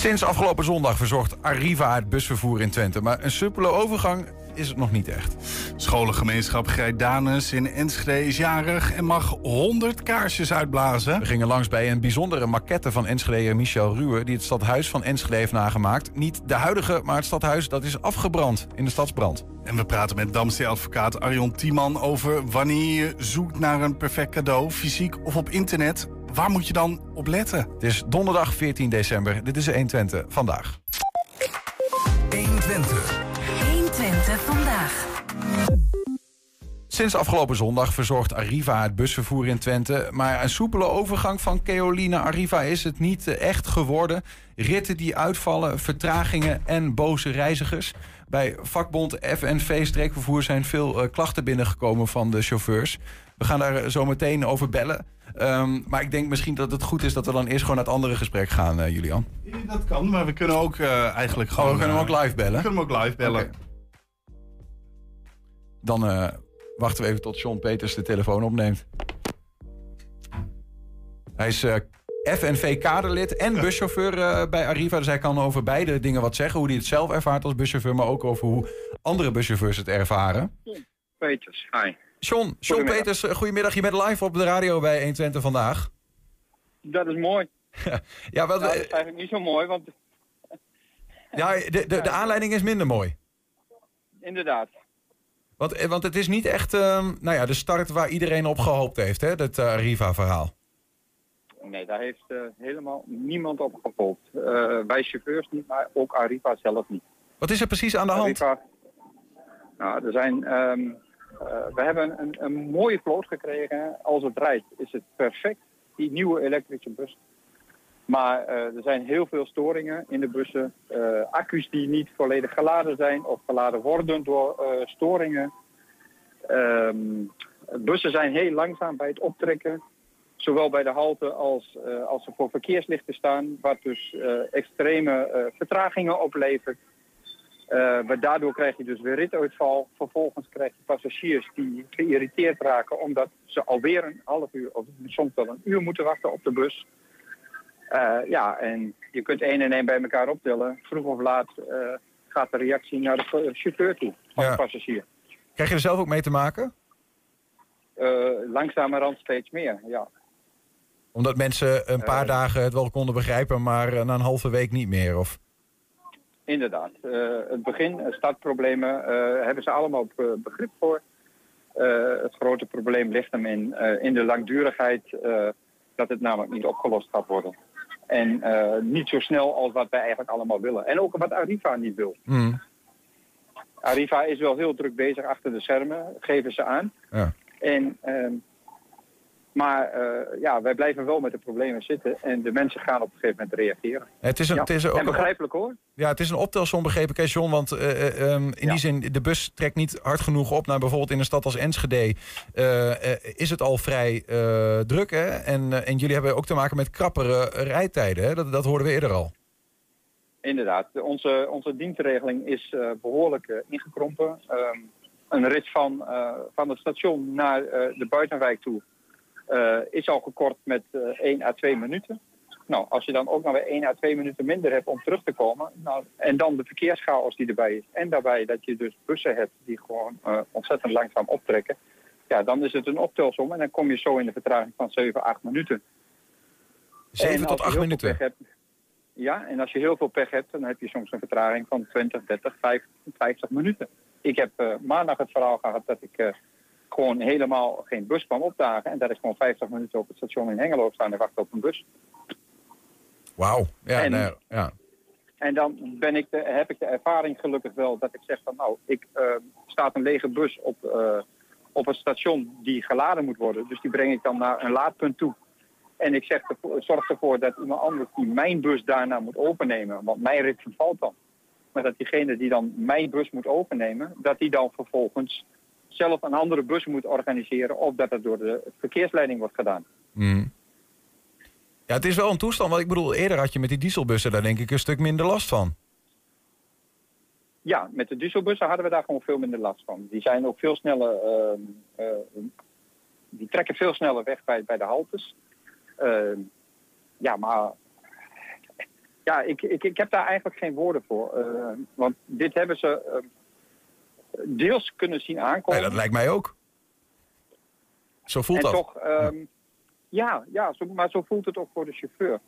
Sinds afgelopen zondag verzorgt Arriva het busvervoer in Twente. Maar een soepele overgang is het nog niet echt. Scholengemeenschap Grijdanus in Enschede is jarig en mag 100 kaarsjes uitblazen. We gingen langs bij een bijzondere maquette van Enschede Michel Ruwe... die het stadhuis van Enschede heeft nagemaakt. Niet de huidige, maar het stadhuis dat is afgebrand in de stadsbrand. En we praten met Damstee-advocaat Arjon Tiemann over wanneer je zoekt naar een perfect cadeau, fysiek of op internet. Waar moet je dan op letten? Het is donderdag 14 december. Dit is 120 vandaag. 120. 120 vandaag. Sinds afgelopen zondag verzorgt Arriva het busvervoer in Twente. Maar een soepele overgang van Keolie naar Arriva is het niet echt geworden. Ritten die uitvallen, vertragingen en boze reizigers. Bij vakbond FNV Streekvervoer zijn veel eh, klachten binnengekomen van de chauffeurs. We gaan daar zo meteen over bellen. Ehm, maar ik denk misschien dat het goed is dat we dan eerst gewoon naar het andere gesprek gaan, eh, Julian. Dat kan, maar we kunnen ook eh, eigenlijk gewoon... Oh, we kunnen hem ook live bellen. We kunnen hem ook live bellen. Dan eh, wachten we even tot John Peters de telefoon opneemt. Hij is eh, FNV-kaderlid en buschauffeur eh, bij Arriva. Dus hij kan over beide dingen wat zeggen. Hoe hij het zelf ervaart als buschauffeur, maar ook over hoe andere buschauffeurs het ervaren. Peters, hi. John, John. Peters, eh, goedemiddag. Je bent live op de radio bij 120 vandaag. Dat is mooi. Ja, wel, Nou, dat is eigenlijk niet zo mooi, want ja de, de, de aanleiding is minder mooi. inderdaad. Want, eh, want het is niet echt ehm, nou ja, de start waar iedereen op gehoopt heeft, hè, dat eh, Arriva-verhaal. Nee, daar heeft helemaal niemand op gehoopt. Eh, wij chauffeurs niet, maar ook Arriva zelf niet. Wat is er precies aan de hand? Arriva, nou, er zijn, ehm, eh, we hebben een, een mooie vloot gekregen. Als het rijdt is het perfect, die nieuwe elektrische bus. Maar eh, er zijn heel veel storingen in de bussen. Eh, accu's die niet volledig geladen zijn of geladen worden door eh, storingen. Ehm, bussen zijn heel langzaam bij het optrekken. Zowel bij de halte als, eh, als ze voor verkeerslichten staan. Wat dus eh, extreme eh, vertragingen oplevert. Eh, maar daardoor krijg je dus weer rituitval. Vervolgens krijg je passagiers die geïrriteerd raken omdat ze alweer een half uur of soms wel een uur moeten wachten op de bus. Eh, ja, en je kunt één en één bij elkaar optellen. Vroeg of laat eh, gaat de reactie naar de chauffeur toe van Ja. de passagier. Krijg je er zelf ook mee te maken? Eh langzamerhand steeds meer, ja. Omdat mensen een paar dagen het wel konden begrijpen, maar na een halve week niet meer? Of... Inderdaad. Eh, het begin, eh, startproblemen, eh, hebben ze allemaal op, begrip voor. Het grote probleem ligt hem in, in de langdurigheid dat het namelijk niet opgelost gaat worden. En niet zo snel als wat wij eigenlijk allemaal willen. En ook wat Arriva niet wil. Hmm, Arriva is wel heel druk bezig achter de schermen, geven ze aan. ja. En, ehm, maar eh, ja, wij blijven wel met de problemen zitten. En de mensen gaan op een gegeven moment reageren. Het is, een, Ja. het, is ook, En begrijpelijk hoor. ja, het is een optelsom, begreep ik, John. Want eh, eh, ehm, in Ja. die zin, de bus trekt niet hard genoeg op naar bijvoorbeeld in een stad als Enschede. is het al vrij druk, hè? En, en jullie hebben ook te maken met krappere rijtijden, hè? Dat, dat hoorden we eerder al. Inderdaad, de- onze, onze dienstregeling is eh, behoorlijk eh, ingekrompen. Ehm, een rit van, van het station naar de buitenwijk toe eh, is al gekort met eh 1 à 2 minuten. Nou, als je dan ook nog weer 1 à 2 minuten minder hebt om terug te komen, nou, en dan de verkeerschaos die erbij is, en daarbij dat je dus bussen hebt die gewoon eh, ontzettend langzaam optrekken, ja, dan is het een optelsom en dan kom je zo in de vertraging van 7, 8 minuten. 7 En tot als je 8 heel veel minuten. hebt- ja, en als je heel veel pech hebt, dan heb je soms een vertraging van 20, 30, 50, 50 minuten. Ik heb eh, maandag het verhaal gehad dat ik eh, gewoon helemaal geen bus kwam opdagen. En dat ik gewoon 50 minuten op het station in Hengelo staan en wachten op een bus. Wauw. Ja, En- nee, ja. En dan ben ik de, heb ik de ervaring gelukkig wel dat ik zeg van nou, ik eh, staat een lege bus op, eh, op een station die geladen moet worden. Dus die breng ik dan naar een laadpunt toe. En ik zeg, ervoor- zorg ervoor dat iemand anders die mijn bus daarna moet overnemen. Want mijn rit vervalt dan. Maar dat diegene die dan mijn bus moet overnemen, dat die dan vervolgens zelf een andere bus moet organiseren. Of dat het door de verkeersleiding wordt gedaan. Hmm. Ja, het is wel een toestand. Want ik bedoel, eerder had je met die dieselbussen daar denk ik een stuk minder last van. Ja, met de dieselbussen hadden we daar gewoon veel minder last van. Die zijn ook veel sneller, ehm, eh, die trekken veel sneller weg bij, bij de haltes. Ehm, ja, maar ja, ik, ik, ik heb daar eigenlijk geen woorden voor. Want dit hebben ze deels kunnen zien aankomen. Dat lijkt mij ook. Zo voelt en dat. Toch, um, ja, ja zo, maar zo voelt het ook voor de chauffeur.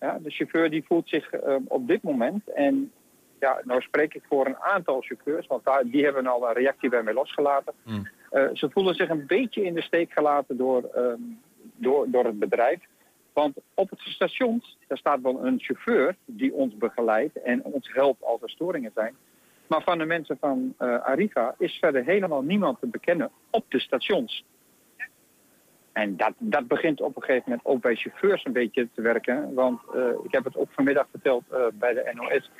Ja, de chauffeur die voelt zich um, op dit moment, en ja, nou spreek ik voor een aantal chauffeurs, want daar, die hebben al een reactie bij mij losgelaten. Mm. Uh, ze voelen zich een beetje in de steek gelaten door, um, door, door het bedrijf. Want op het station, daar staat wel een chauffeur die ons begeleidt en ons helpt als er storingen zijn. Maar van de mensen van uh, is verder helemaal niemand te bekennen op de stations. En dat, dat begint op een gegeven moment ook bij chauffeurs een beetje te werken. Want uh, ik heb het ook vanmiddag verteld uh, bij de NOS.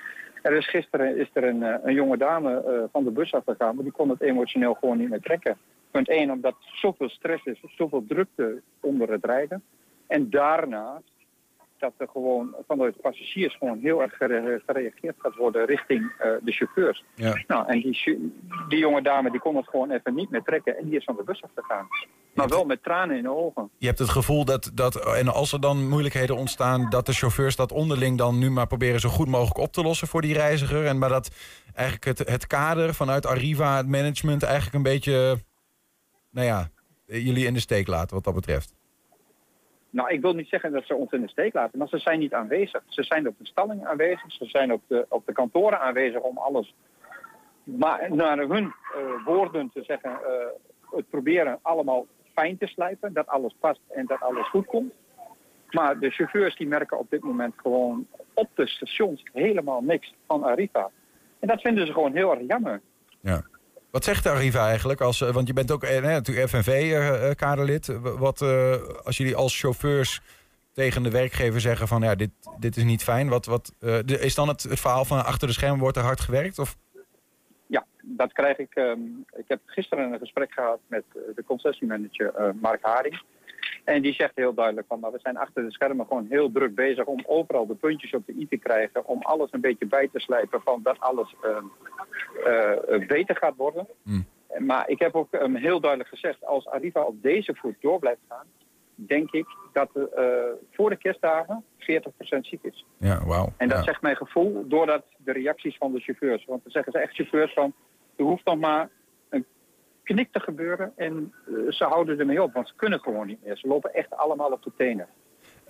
Er is gisteren is er een, een jonge dame van de bus afgegaan, maar die kon het emotioneel gewoon niet meer trekken. Punt 1, omdat zoveel stress is, zoveel drukte onder het rijden. En daarnaast dat er gewoon vanuit de passagiers gewoon heel erg gereageerd gaat worden richting uh, de chauffeurs. Ja. Nou, en die, die jonge dame die kon het gewoon even niet meer trekken en die is van de bus afgegaan. Maar wel met tranen in de ogen. Je hebt het gevoel dat, dat, en als er dan moeilijkheden ontstaan, dat de chauffeurs dat onderling dan nu maar proberen zo goed mogelijk op te lossen voor die reiziger. En maar dat eigenlijk het, het kader vanuit Arriva, het management, eigenlijk een beetje, nou ja, jullie in de steek laten wat dat betreft. Nou, ik wil niet zeggen dat ze ons in de steek laten, maar ze zijn niet aanwezig. Ze zijn op de stalling aanwezig, ze zijn op de, op de kantoren aanwezig om alles maar naar hun uh, woorden te zeggen, uh, het proberen allemaal fijn te slijpen, dat alles past en dat alles goed komt. Maar de chauffeurs die merken op dit moment gewoon op de stations helemaal niks van Arriva. En dat vinden ze gewoon heel erg jammer. Ja. Wat zegt Arriva eigenlijk? Als, want je bent ook eh, natuurlijk FNV-kaderlid. Uh, wat als jullie als chauffeurs tegen de werkgever zeggen van ja, dit, dit is niet fijn. Wat, wat, de, is dan het, verhaal van achter de schermen wordt er hard gewerkt? Of? Ja, dat krijg ik. Um, ik heb gisteren een gesprek gehad met de concessiemanager Mark Haring. En die zegt heel duidelijk van, maar we zijn achter de schermen gewoon heel druk bezig om overal de puntjes op de i te krijgen. Om alles een beetje bij te slijpen van dat alles uh, uh, beter gaat worden. Mm. Maar ik heb ook um, heel duidelijk gezegd, als Arriva op deze voet door blijft gaan, denk ik dat uh, voor de kerstdagen 40% ziek is. Ja, wauw. En dat ja. zegt mijn gevoel doordat de reacties van de chauffeurs. Want dan zeggen ze echt chauffeurs van, er hoeft nog maar knik te gebeuren en uh, ze houden ermee op, want ze kunnen gewoon niet meer. Ze lopen echt allemaal op de tenen.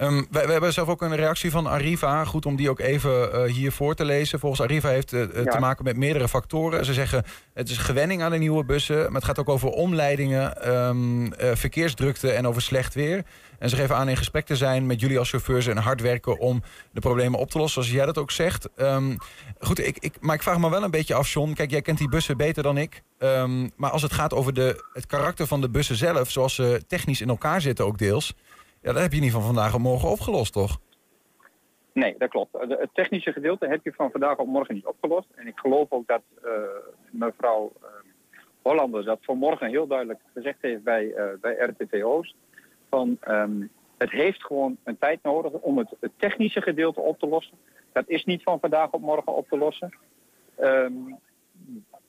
Um, we, we, hebben zelf ook een reactie van Arriva. Goed om die ook even uh, hier voor te lezen. Volgens Arriva heeft het uh, ja. te maken met meerdere factoren. Ze zeggen het is gewenning aan de nieuwe bussen. Maar het gaat ook over omleidingen, um, verkeersdrukte en over slecht weer. En ze geven aan in gesprek te zijn met jullie als chauffeurs en hard werken om de problemen op te lossen. Zoals jij dat ook zegt. Um, goed, ik, ik, maar ik vraag me wel een beetje af, John. Kijk, jij kent die bussen beter dan ik. Maar als het gaat over de, het karakter van de bussen zelf, zoals ze technisch in elkaar zitten ook deels. Ja, dat heb je niet van vandaag op morgen opgelost, toch? Nee, dat klopt. Het technische gedeelte heb je van vandaag op morgen niet opgelost. En ik geloof ook dat uh, mevrouw uh, Hollander dat vanmorgen heel duidelijk gezegd heeft bij, uh, bij RTV Oost. Van, um, het heeft gewoon een tijd nodig om het, technische gedeelte op te lossen. Dat is niet van vandaag op morgen op te lossen. Um,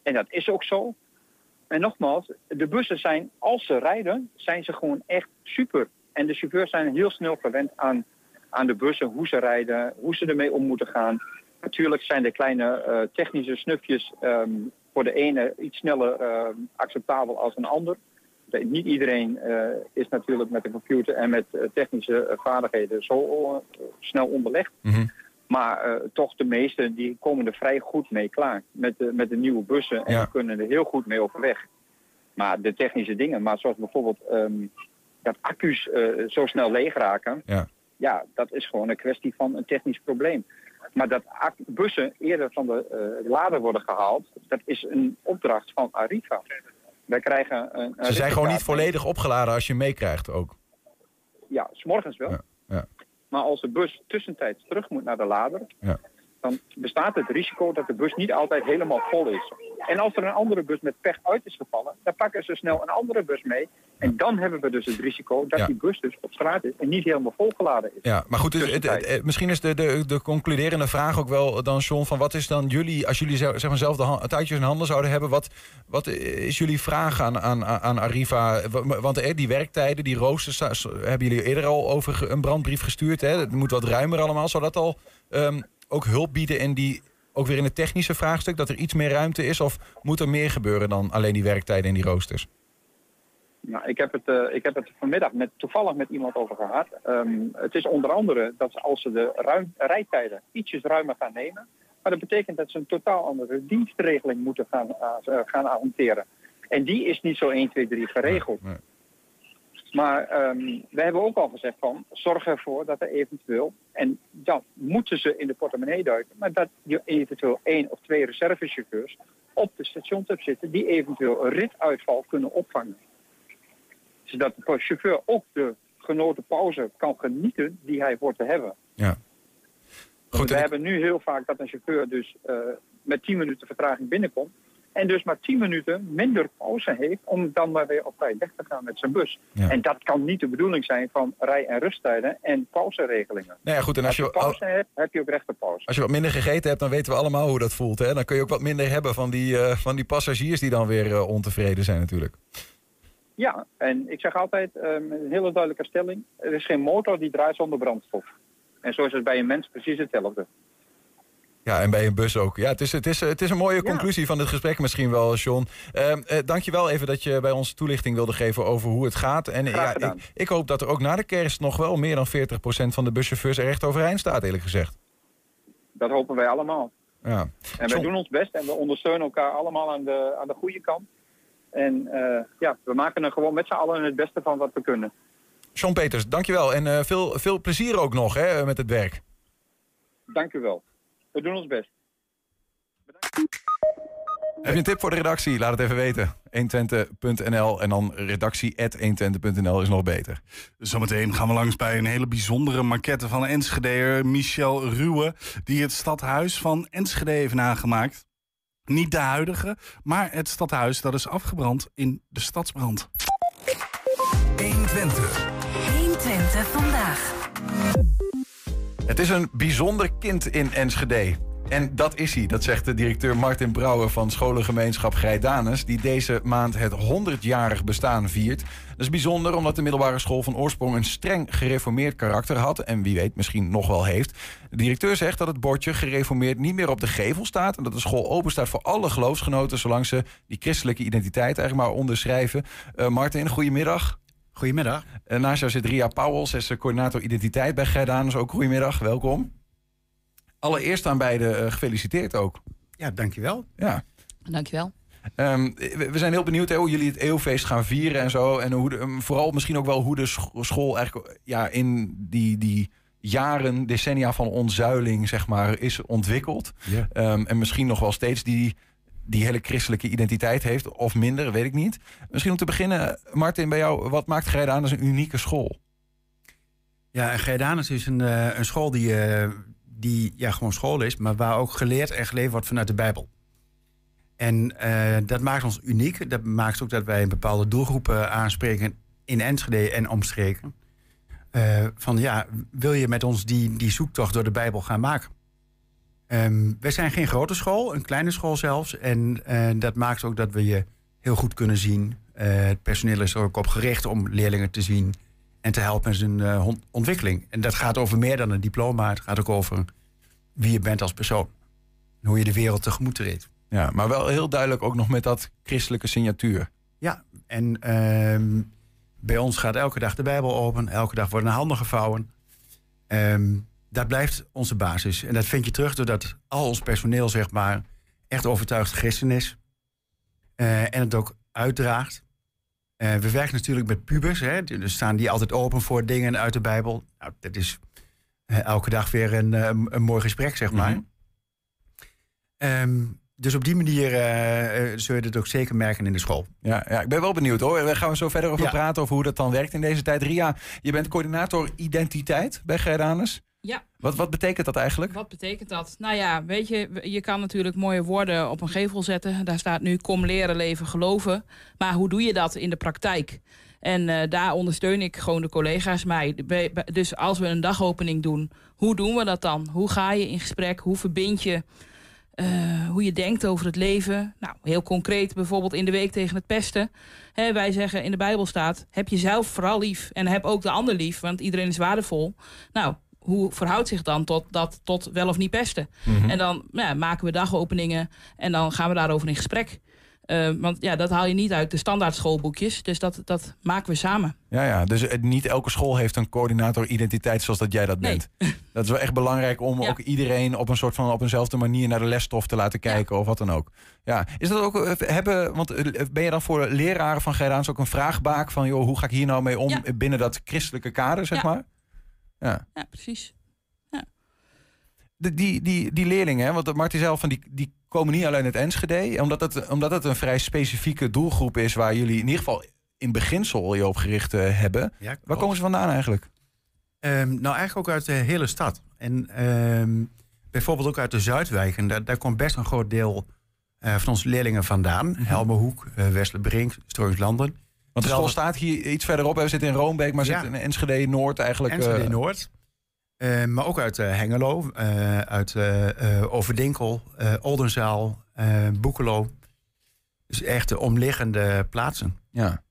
en dat is ook zo. En nogmaals, de bussen zijn, als ze rijden, zijn ze gewoon echt super. En de chauffeurs zijn heel snel gewend aan, aan de bussen, hoe ze rijden, hoe ze ermee om moeten gaan. Natuurlijk zijn de kleine uh, technische snufjes um, voor de ene iets sneller uh, acceptabel als een ander. Niet iedereen uh, is natuurlijk met de computer en met technische vaardigheden zo snel onderlegd. Mm -hmm. Maar toch de meesten die komen er vrij goed mee klaar met de, met de nieuwe bussen. En Ja. kunnen er heel goed mee overweg. Maar de technische dingen, maar zoals bijvoorbeeld um, dat accu's uh, zo snel leeg raken. Ja. ja, dat is gewoon een kwestie van een technisch probleem. Maar dat bussen eerder van de uh, lader worden gehaald, dat is een opdracht van Arriva. Wij krijgen een, een Ze zijn gewoon niet volledig opgeladen als je meekrijgt ook. Ja, s'morgens wel. Ja, ja. Maar als de bus tussentijds terug moet naar de lader, Ja. Dan bestaat het risico dat de bus niet altijd helemaal vol is. En als er een andere bus met pech uit is gevallen, dan pakken ze snel een andere bus mee. En dan hebben we dus het risico dat Ja. die bus dus op straat is en niet helemaal volgeladen is. Ja, maar goed, het, het- Tussentijd. het- misschien is de, de, de concluderende vraag ook wel dan, John, van wat is dan jullie, als jullie zeg maar zelf de hand- touwtjes in handen zouden hebben, wat, wat is jullie vraag aan, aan, aan Arriva? Want eh, die werktijden, die roosters, hebben jullie eerder al over een brandbrief gestuurd. Hè? Het moet wat ruimer allemaal. Zou dat al ehm, ook hulp bieden in die, ook weer in het technische vraagstuk, dat er iets meer ruimte is? Of moet er meer gebeuren dan alleen die werktijden en die roosters? Nou, ik, heb het, uh, ik heb het vanmiddag met, toevallig met iemand over gehad. Um, het is onder andere dat als ze de ruim, rijtijden ietsjes ruimer gaan nemen. Maar dat betekent dat ze een totaal andere dienstregeling moeten gaan, uh, gaan hanteren. En die is niet zo 1, 2, 3 geregeld. Nee, nee. Maar um, we hebben ook al gezegd van zorg ervoor dat er eventueel, en dan moeten ze in de portemonnee duiken, maar dat je eventueel één of twee reservechauffeurs op de stations hebt zitten die eventueel een rituitval kunnen opvangen. Zodat de chauffeur ook de genoten pauze kan genieten die hij hoort te hebben. Ja. Goed, we hebben nu heel vaak dat een chauffeur dus uh, met 10 minuten vertraging binnenkomt. En dus maar 10 minuten minder pauze heeft om dan maar weer op tijd weg te gaan met zijn bus. Ja. En dat kan niet de bedoeling zijn van rij- en rusttijden en pauzeregelingen. Nou ja, goed, en als, als je, pauze hebt, heb je ook recht op pauze. Als je wat minder gegeten hebt, dan weten we allemaal hoe dat voelt. Hè? Dan kun je ook wat minder hebben van die, uh, van die passagiers die dan weer uh, ontevreden zijn natuurlijk. Ja, en ik zeg altijd, um, een hele duidelijke stelling. Er is geen motor die draait zonder brandstof. En zo is het bij een mens precies hetzelfde. Ja, en bij een bus ook. Ja, het is, het is, het is een mooie conclusie ja. van dit gesprek misschien wel, John. Uh, uh, dank je wel even dat je bij ons toelichting wilde geven over hoe het gaat. En ja, ik, ik, hoop dat er ook na de kerst nog wel meer dan 40% van de buschauffeurs er echt overeind staat, eerlijk gezegd. Dat hopen wij allemaal. Ja. En wij John... doen ons best en we ondersteunen elkaar allemaal aan de, aan de goede kant. En uh, ja, we maken er gewoon met z'n allen het beste van wat we kunnen. John Peters, dankjewel. En uh, veel, veel plezier ook nog hè, met het werk. Dank u wel. We doen ons best. Bedankt. Heb je een tip voor de redactie? Laat het even weten. 120.nl en dan redactie.120.nl is nog beter. Zometeen gaan we langs bij een hele bijzondere maquette van Enschedeer Michel Ruwe... die het stadhuis van Enschede heeft nagemaakt. Niet de huidige, maar het stadhuis dat is afgebrand in de stadsbrand. 120. 120 vandaag. Het is een bijzonder kind in Enschede. En dat is hij, dat zegt de directeur Martin Brouwer van scholengemeenschap Grijdanus... die deze maand het 100-jarig bestaan viert. Dat is bijzonder omdat de middelbare school van oorsprong... een streng gereformeerd karakter had en wie weet misschien nog wel heeft. De directeur zegt dat het bordje gereformeerd niet meer op de gevel staat... en dat de school open staat voor alle geloofsgenoten... zolang ze die christelijke identiteit eigenlijk maar onderschrijven. Uh, Martin, goedemiddag. Goedemiddag. Uh, naast jou zit Ria Pauwels, is coördinator identiteit bij Grijdanus. Ook goedemiddag, welkom. Allereerst aan beide uh, gefeliciteerd ook. Ja, dankjewel. Ja. Dankjewel. Um, we zijn heel benieuwd hè, hoe jullie het eeuwfeest gaan vieren en zo. En hoe de, um, vooral misschien ook wel hoe de school eigenlijk ja, in die, die jaren, decennia van ontzuiling, zeg maar, is ontwikkeld. Yeah. Um, en misschien nog wel steeds die, die hele christelijke identiteit heeft, of minder, weet ik niet. Misschien om te beginnen, Martin, bij jou, wat maakt Grijdanus een unieke school? Ja, Grijdanus is een, uh, een school die, uh, die ja, gewoon school is, maar waar ook geleerd en geleefd wordt vanuit de Bijbel. En uh, dat maakt ons uniek. Dat maakt ook dat wij een bepaalde doelgroepen aanspreken in Enschede en omstreken. Van ja, wil je met ons die, die zoektocht door de Bijbel gaan maken? Um, wij zijn geen grote school, een kleine school zelfs. En uh, dat maakt ook dat we je heel goed kunnen zien. het personeel is er ook op gericht om leerlingen te zien en te helpen in zijn uh, ontwikkeling. En dat gaat over meer dan een diploma. Het gaat ook over wie je bent als persoon. En hoe je de wereld tegemoet treedt. Ja, maar wel heel duidelijk ook nog met dat christelijke signatuur. Ja, en uh, bij ons gaat elke dag de Bijbel open. Elke dag worden handen gevouwen. Um, dat blijft onze basis. En dat vind je terug doordat al ons personeel, zeg maar, echt overtuigd christen is. Uh, en het ook uitdraagt. Uh, we werken natuurlijk met pubers. Hè, dus staan die altijd open voor dingen uit de Bijbel. Nou, dat is uh, elke dag weer een, een, mooi gesprek, zeg maar. Mm -hmm. um, dus op die manier uh, zul je het ook zeker merken in de school. Ja, ja ik ben wel benieuwd hoor. Daar gaan we zo verder over ja. praten, over hoe dat dan werkt in deze tijd. Ria, je bent coördinator identiteit bij Grijdanus. Ja. Wat, wat betekent dat eigenlijk? Wat betekent dat? Nou ja, weet je, je kan natuurlijk mooie woorden op een gevel zetten. Daar staat nu kom leren, leven, geloven. Maar hoe doe je dat in de praktijk? En uh, daar ondersteun ik gewoon de collega's mij. Dus als we een dagopening doen, hoe doen we dat dan? Hoe ga je in gesprek? Hoe verbind je uh, hoe je denkt over het leven? Nou, heel concreet bijvoorbeeld in de week tegen het pesten. Hè, wij zeggen in de Bijbel staat, heb jezelf vooral lief en heb ook de ander lief, want iedereen is waardevol. Nou, hoe verhoudt zich dan tot, dat, tot wel of niet pesten? Mhm. En dan nou ja, maken we dagopeningen en dan gaan we daarover in gesprek. Eh, want ja, dat haal je niet uit de standaard schoolboekjes. Dus dat, dat maken we samen. Ja, ja, dus het- niet elke school heeft een coördinator identiteit zoals dat jij dat Nee. bent. Dat is wel echt belangrijk om Ja. ook iedereen op een soort van op eenzelfde manier naar de lesstof te laten kijken of wat dan ook. Ja, is dat ook eh, hebben, want eh, ben je dan voor leraren van Geidaans ook een vraagbaak van joh, hoe ga ik hier nou mee om Ja. binnen dat christelijke kader, zeg maar? Ja. Ja, precies. De, die, die, die leerlingen, hè, want Martin zelf van die, die komen niet alleen uit Enschede, omdat het, omdat het een vrij specifieke doelgroep is waar jullie in ieder geval in beginsel je op gericht eh, hebben. Ja, Waar komen ze vandaan eigenlijk? Ehm, nou, eigenlijk ook uit de hele stad. En ehm, bijvoorbeeld ook uit de Zuidwijken. Daar, daar komt best een groot deel eh, van onze leerlingen vandaan. Mhm. Helmerhoek, uh, Westerbrink. Want de school staat hier iets verderop. We zitten in Roombeek, maar zitten in Enschede Noord eigenlijk. Enschede eh, Noord. Eh, maar ook uit eh, Hengelo, uit Overdinkel, Oldenzaal, Boekelo. Dus echt de omliggende plaatsen. ja.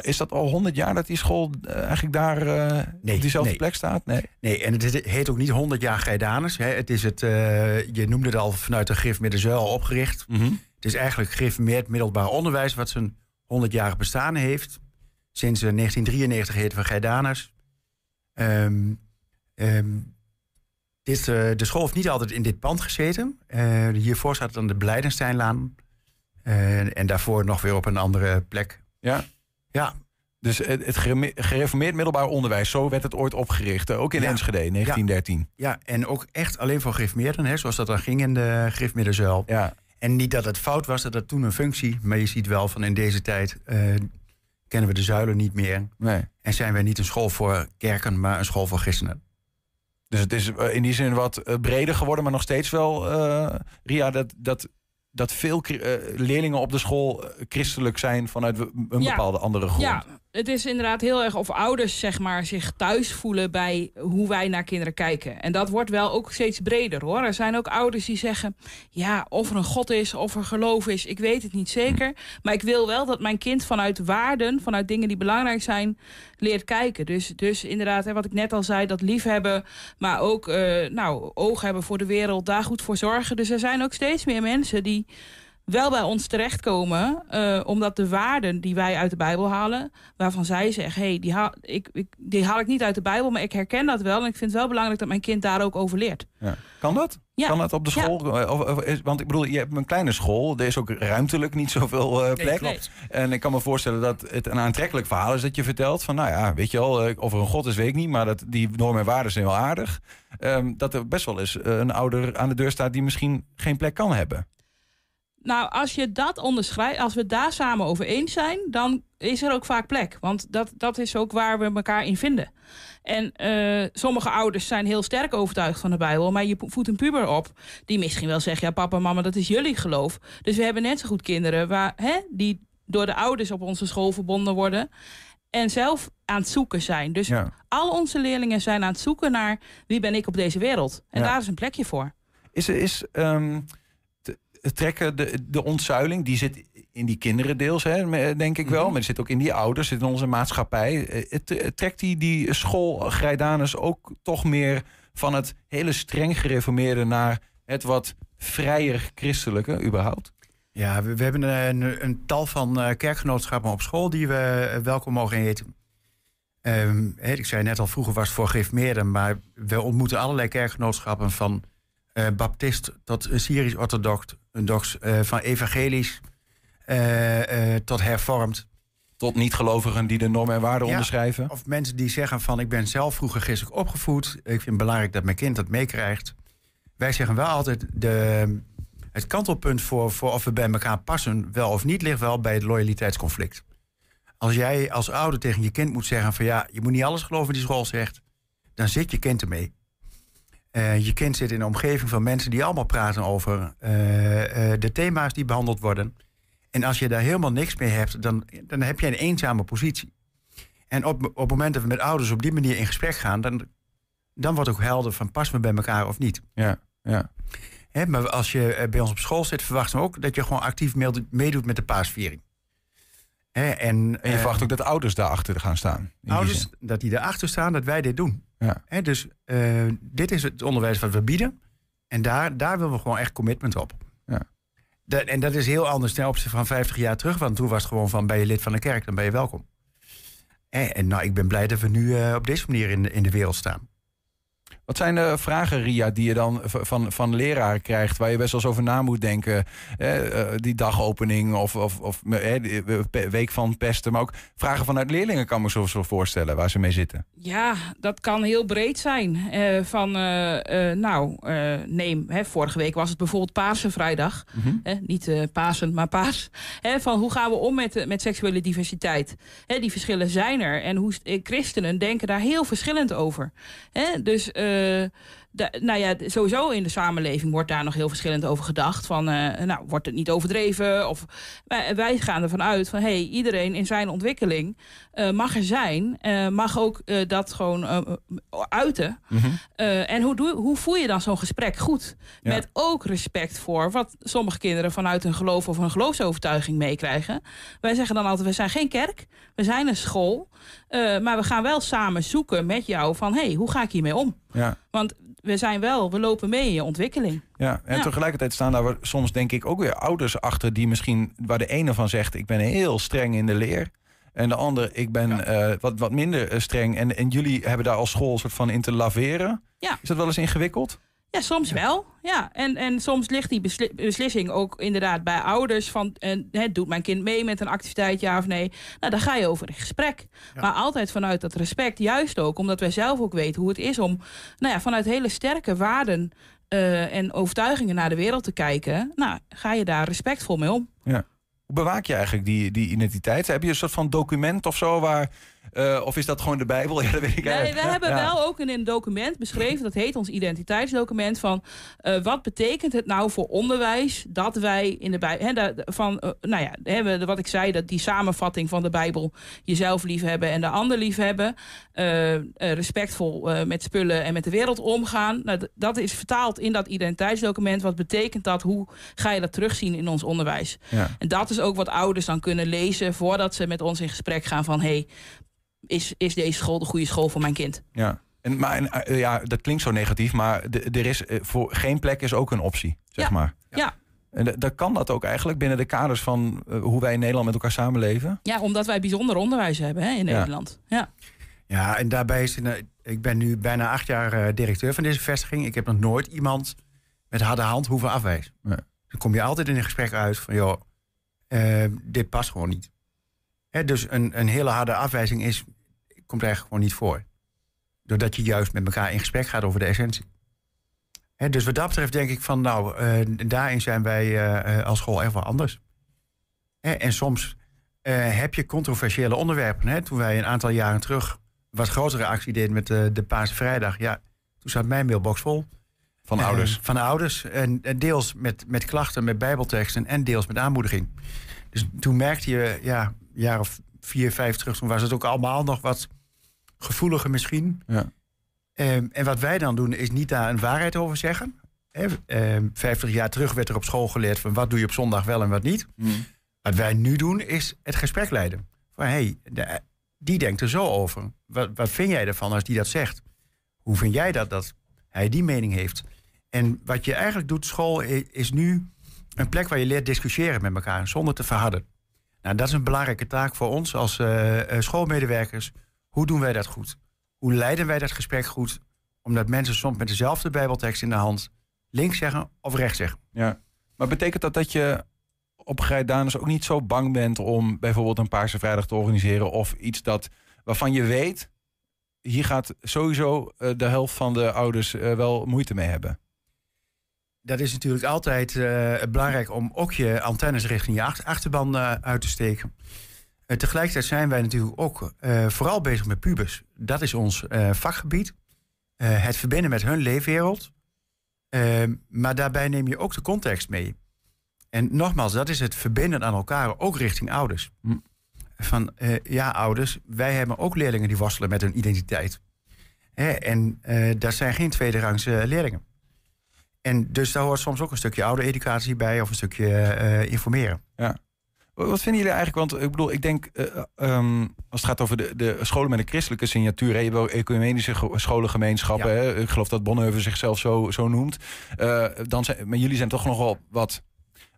Is dat al 100 jaar dat die school eigenlijk daar Nee, op diezelfde nee. plek staat? Nee. Nee, en het is- heet ook niet 100 jaar Geidanus. Hè. Het is het, je noemde het al vanuit de Grif Middenzuil opgericht. Het is eigenlijk gereformeerd middelbaar onderwijs wat zijn 100-jarig bestaan heeft. Sinds eh, 1993 heten we Geidanus. Ehm, ehm, dit, eh, de school heeft niet altijd in dit pand gezeten. Eh, hiervoor staat dan de Blijdensteinlaan. En daarvoor nog weer op een andere plek. Ja. Ja, Dus het, het gereformeerd middelbaar onderwijs, zo werd het ooit opgericht. Ook in Ja. Enschede, 1913. ja, en ook echt alleen voor gereformeerden, hè, zoals dat dan ging in de Grif Middenzuil. Ja. En niet dat het fout was, dat had toen een functie. Maar je ziet wel van in deze tijd eh, kennen we de zuilen niet meer. Nee. En zijn wij niet een school voor kerken, maar een school voor christenen. Dus het is eh, in die zin wat eh, breder geworden, maar nog steeds wel, eh, Ria, dat, dat, dat veel eh, leerlingen op de school christelijk zijn vanuit een Ja. bepaalde andere grond. Ja, het is inderdaad heel erg of ouders zeg maar, zich thuis voelen bij hoe wij naar kinderen kijken. En dat wordt wel ook steeds breder hoor. Er zijn ook ouders die zeggen: ja, of er een God is, of er geloof is, ik weet het niet zeker. Maar ik wil wel dat mijn kind vanuit waarden, vanuit dingen die belangrijk zijn, leert kijken. Dus, dus inderdaad, hè, wat ik net al zei, dat liefhebben, maar ook eh, nou, oog hebben voor de wereld, daar goed voor zorgen. Dus er zijn ook steeds meer mensen die wel bij ons terechtkomen, eh, omdat de waarden die wij uit de Bijbel halen, waarvan zij zeggen, hey, die, haal, ik, ik, die haal ik niet uit de Bijbel, maar ik herken dat wel en ik vind het wel belangrijk dat mijn kind daar ook over leert. Ja. Kan dat? Ja. Kan dat op de school? Eh, Of, of is- want ik bedoel, je hebt een kleine school. Er is ook ruimtelijk niet zoveel eh, plek. klopt. En ik kan me voorstellen dat het een aantrekkelijk verhaal is dat je vertelt. Van nou ja, weet je wel, eh, of er een god is, weet ik niet. Maar dat, die normen en waarden zijn wel aardig. Ehm, dat er best wel eens een ouder aan de deur staat die misschien geen plek kan hebben. Nou, als je dat onderschrijft, als we het daar samen over eens zijn, dan is er ook vaak plek. Want dat, dat is ook waar we elkaar in vinden. En eh, sommige ouders zijn heel sterk overtuigd van de Bijbel, maar je voedt een puber op die misschien wel zegt: ja, papa mama, dat is jullie geloof. Dus we hebben net zo goed kinderen waar, hè, die door de ouders op onze school verbonden worden en zelf aan het zoeken zijn. Dus Ja. al onze leerlingen zijn aan het zoeken naar wie ben ik op deze wereld. En Ja. daar is een plekje voor. Is, is ehm, trekken de, de ontzuiling, die zit in die kinderen deels, hè, denk ik wel. Maar die zit ook in die ouders, zit in onze maatschappij. Eh, Het, trekt die, die school Grijdanus ook toch meer van het hele streng gereformeerde naar het wat vrijer christelijke überhaupt? Ja, we, we hebben een, een tal van eh, kerkgenootschappen op school die we eh, welkom mogen heten. Ehm, ik zei net al, vroeger was het voor gereformeerden, maar we ontmoeten allerlei kerkgenootschappen van eh, baptist tot Syrisch-orthodox, dox, eh, van evangelisch eh, tot hervormd. Tot niet-gelovigen die de normen en waarden Ja. onderschrijven. Of mensen die zeggen van ik ben zelf vroeger christelijk opgevoed. Ik vind het belangrijk dat mijn kind dat meekrijgt. Wij zeggen wel altijd, de, het kantelpunt voor, voor of we bij elkaar passen, wel of niet, ligt wel bij het loyaliteitsconflict. Als jij als ouder tegen je kind moet zeggen van ja, je moet niet alles geloven wat die school zegt, dan zit je kind ermee. Eh, je kind zit in een omgeving van mensen die allemaal praten over eh, eh, de thema's die behandeld worden. En als je daar helemaal niks mee hebt, dan, dan heb je een eenzame positie. En op, op het moment dat we met ouders op die manier in gesprek gaan, dan, dan wordt ook helder van passen we bij elkaar of niet. Ja, ja. Hè, maar als je bij ons op school zit, verwachten we ook dat je gewoon actief meedoet- met de paasviering. Hè, en En je verwacht ook dat ouders daarachter gaan staan. die ouders dat die erachter staan dat wij dit doen. Ja. Hè, dus eh, dit is het onderwijs wat we bieden. En daar, daar willen we gewoon echt commitment op. Ja. Dat, en dat is heel anders ten opzichte van 50 jaar terug. Want toen was het gewoon van, ben je lid van de kerk, dan ben je welkom. En, en nou, ik ben blij dat we nu eh, op deze manier in, in de wereld staan. Wat zijn de vragen, Ria, die je dan van, van leraren krijgt... waar je best wel eens over na moet denken? Eh, die dagopening of, of, of eh, week van pesten. Maar ook vragen vanuit leerlingen kan ik me zo, zo voorstellen... waar ze mee zitten. Ja, dat kan heel breed zijn. Eh, van, nou, neem, hè, vorige week was het bijvoorbeeld Paarsenvrijdag. Hè, niet Pasen, maar Paas. Hè, van hoe gaan we om met, met seksuele diversiteit? Hè, die verschillen zijn er. En hoe, christenen denken daar heel verschillend over. Hè, dus... eh, nou ja, sowieso in de samenleving wordt daar nog heel verschillend over gedacht. Van, eh, nou, wordt het niet overdreven? Of, wij, wij gaan ervan uit van, hey, iedereen in zijn ontwikkeling eh, mag er zijn. eh, mag ook dat gewoon uiten. Eh, en hoe, doe, hoe voer je dan zo'n gesprek goed? Ja. Met ook respect voor wat sommige kinderen vanuit hun geloof of een geloofsovertuiging meekrijgen. Wij zeggen dan altijd, we zijn geen kerk, we zijn een school. maar we gaan wel samen zoeken met jou van, hey, hoe ga ik hiermee om? Ja. Want we zijn wel, we lopen mee in je ontwikkeling. Ja, en Ja. tegelijkertijd staan daar soms denk ik ook weer ouders achter die misschien waar de ene van zegt ik ben heel streng in de leer. En de ander, ik ben eh, wat, wat minder eh, streng. En, en jullie hebben daar als school een soort van in te laveren. Ja. Is dat wel eens ingewikkeld? Ja, soms wel. Ja. En, en soms ligt die besli- beslissing ook inderdaad bij ouders. Van, en, hè, doet mijn kind mee met een activiteit, ja of nee? Nou, dan ga je over in gesprek. Maar altijd vanuit dat respect. Juist ook omdat wij zelf ook weten hoe het is om nou ja, vanuit hele sterke waarden eh, en overtuigingen naar de wereld te kijken. Nou, ga je daar respectvol mee om. Hoe bewaak je eigenlijk die, die identiteit? Heb je een soort van document of zo waar... eh, of is dat gewoon de Bijbel? Ja, dat weet ik Nee, eigenlijk. we hebben Ja. wel ook in een document beschreven, dat heet ons identiteitsdocument, van eh, wat betekent het nou voor onderwijs dat wij in de Bijbel, da- van, eh, nou ja, hè, we- wat ik zei, dat die samenvatting van de Bijbel, jezelf liefhebben en de ander liefhebben, respectvol met spullen en met de wereld omgaan. Nou, dat is vertaald in dat identiteitsdocument. Wat betekent dat? Hoe ga je dat terugzien in ons onderwijs? Ja. En dat is ook wat ouders dan kunnen lezen voordat ze met ons in gesprek gaan van, hey, is, is deze school de goede school voor mijn kind? Ja. En, maar en, eh, ja, dat klinkt zo negatief, maar de- er is eh, voor geen plek is ook een optie, zeg Ja. maar. Ja. En da- dat kan dat ook eigenlijk binnen de kaders van eh, hoe wij in Nederland met elkaar samenleven. Ja, omdat wij bijzonder onderwijs hebben hè, in Ja. Nederland. Ja. Ja, en daarbij is... het, ik ben nu bijna acht jaar directeur van deze vestiging. Ik heb nog nooit iemand met harde hand hoeven afwijzen. Nee. Dan kom je altijd in een gesprek uit van... joh, eh, dit past gewoon niet. Dus een, een hele harde afwijzing is, komt eigenlijk gewoon niet voor. Doordat je juist met elkaar in gesprek gaat over de essentie. Dus wat dat betreft denk ik van... nou, eh, daarin zijn wij eh, als school echt wel anders. En soms eh, heb je controversiële onderwerpen. Hè? Toen wij een aantal jaren terug wat grotere actie deden met de, de Paarse Vrijdag... ja, toen zat mijn mailbox vol. Van ouders. van de ouders. En, en deels met, met klachten, met bijbelteksten en deels met aanmoediging. Dus toen merkte je, ja, jaar of vier, vijf terug... toen was het ook allemaal nog wat gevoeliger misschien. Ja. Ehm, en wat wij dan doen, is niet daar een waarheid over zeggen. Hè, ehm, 50 jaar terug werd er op school geleerd... van wat doe je op zondag wel en wat niet. Mm. Wat wij nu doen, is het gesprek leiden. Van, hey, de- die denkt er zo over. Wat, wat vind jij ervan als die dat zegt? Hoe vind jij dat, dat hij die mening heeft? En wat je eigenlijk doet, school, is nu een plek waar je leert discussiëren met elkaar, zonder te verharden. Nou, dat is een belangrijke taak voor ons als eh, eh, schoolmedewerkers. Hoe doen wij dat goed? Hoe leiden wij dat gesprek goed? Omdat mensen soms met dezelfde bijbeltekst in de hand links zeggen of rechts zeggen. Ja. Maar betekent dat dat je op Grijdanus ook niet zo bang bent om bijvoorbeeld een Paarse Vrijdag te organiseren of iets dat waarvan je weet, hier gaat sowieso eh, de helft van de ouders wel moeite mee hebben. Dat is natuurlijk altijd eh, belangrijk om ook je antennes richting je ach- achterban eh, uit te steken. Eh, tegelijkertijd zijn wij natuurlijk ook vooral bezig met pubers. Dat is ons vakgebied. Het verbinden met hun leefwereld. Maar daarbij neem je ook de context mee. En nogmaals, dat is het verbinden aan elkaar, ook richting ouders. Hm. Van ja, ouders, wij hebben ook leerlingen die worstelen met hun identiteit. Hè, en dat zijn geen tweederangs eh, leerlingen. En dus daar hoort soms ook een stukje oudereducatie bij of een stukje eh, informeren. Wat vinden jullie eigenlijk? Want ik bedoel, ik denk, uh, um, als het gaat over de, de scholen met een christelijke signatuur, hè, je ook ecumenische scholengemeenschappen. Ja. Hè, ik geloof dat Bonheuven zichzelf zo, zo noemt. Uh, dan zijn, maar jullie zijn toch nog wel wat,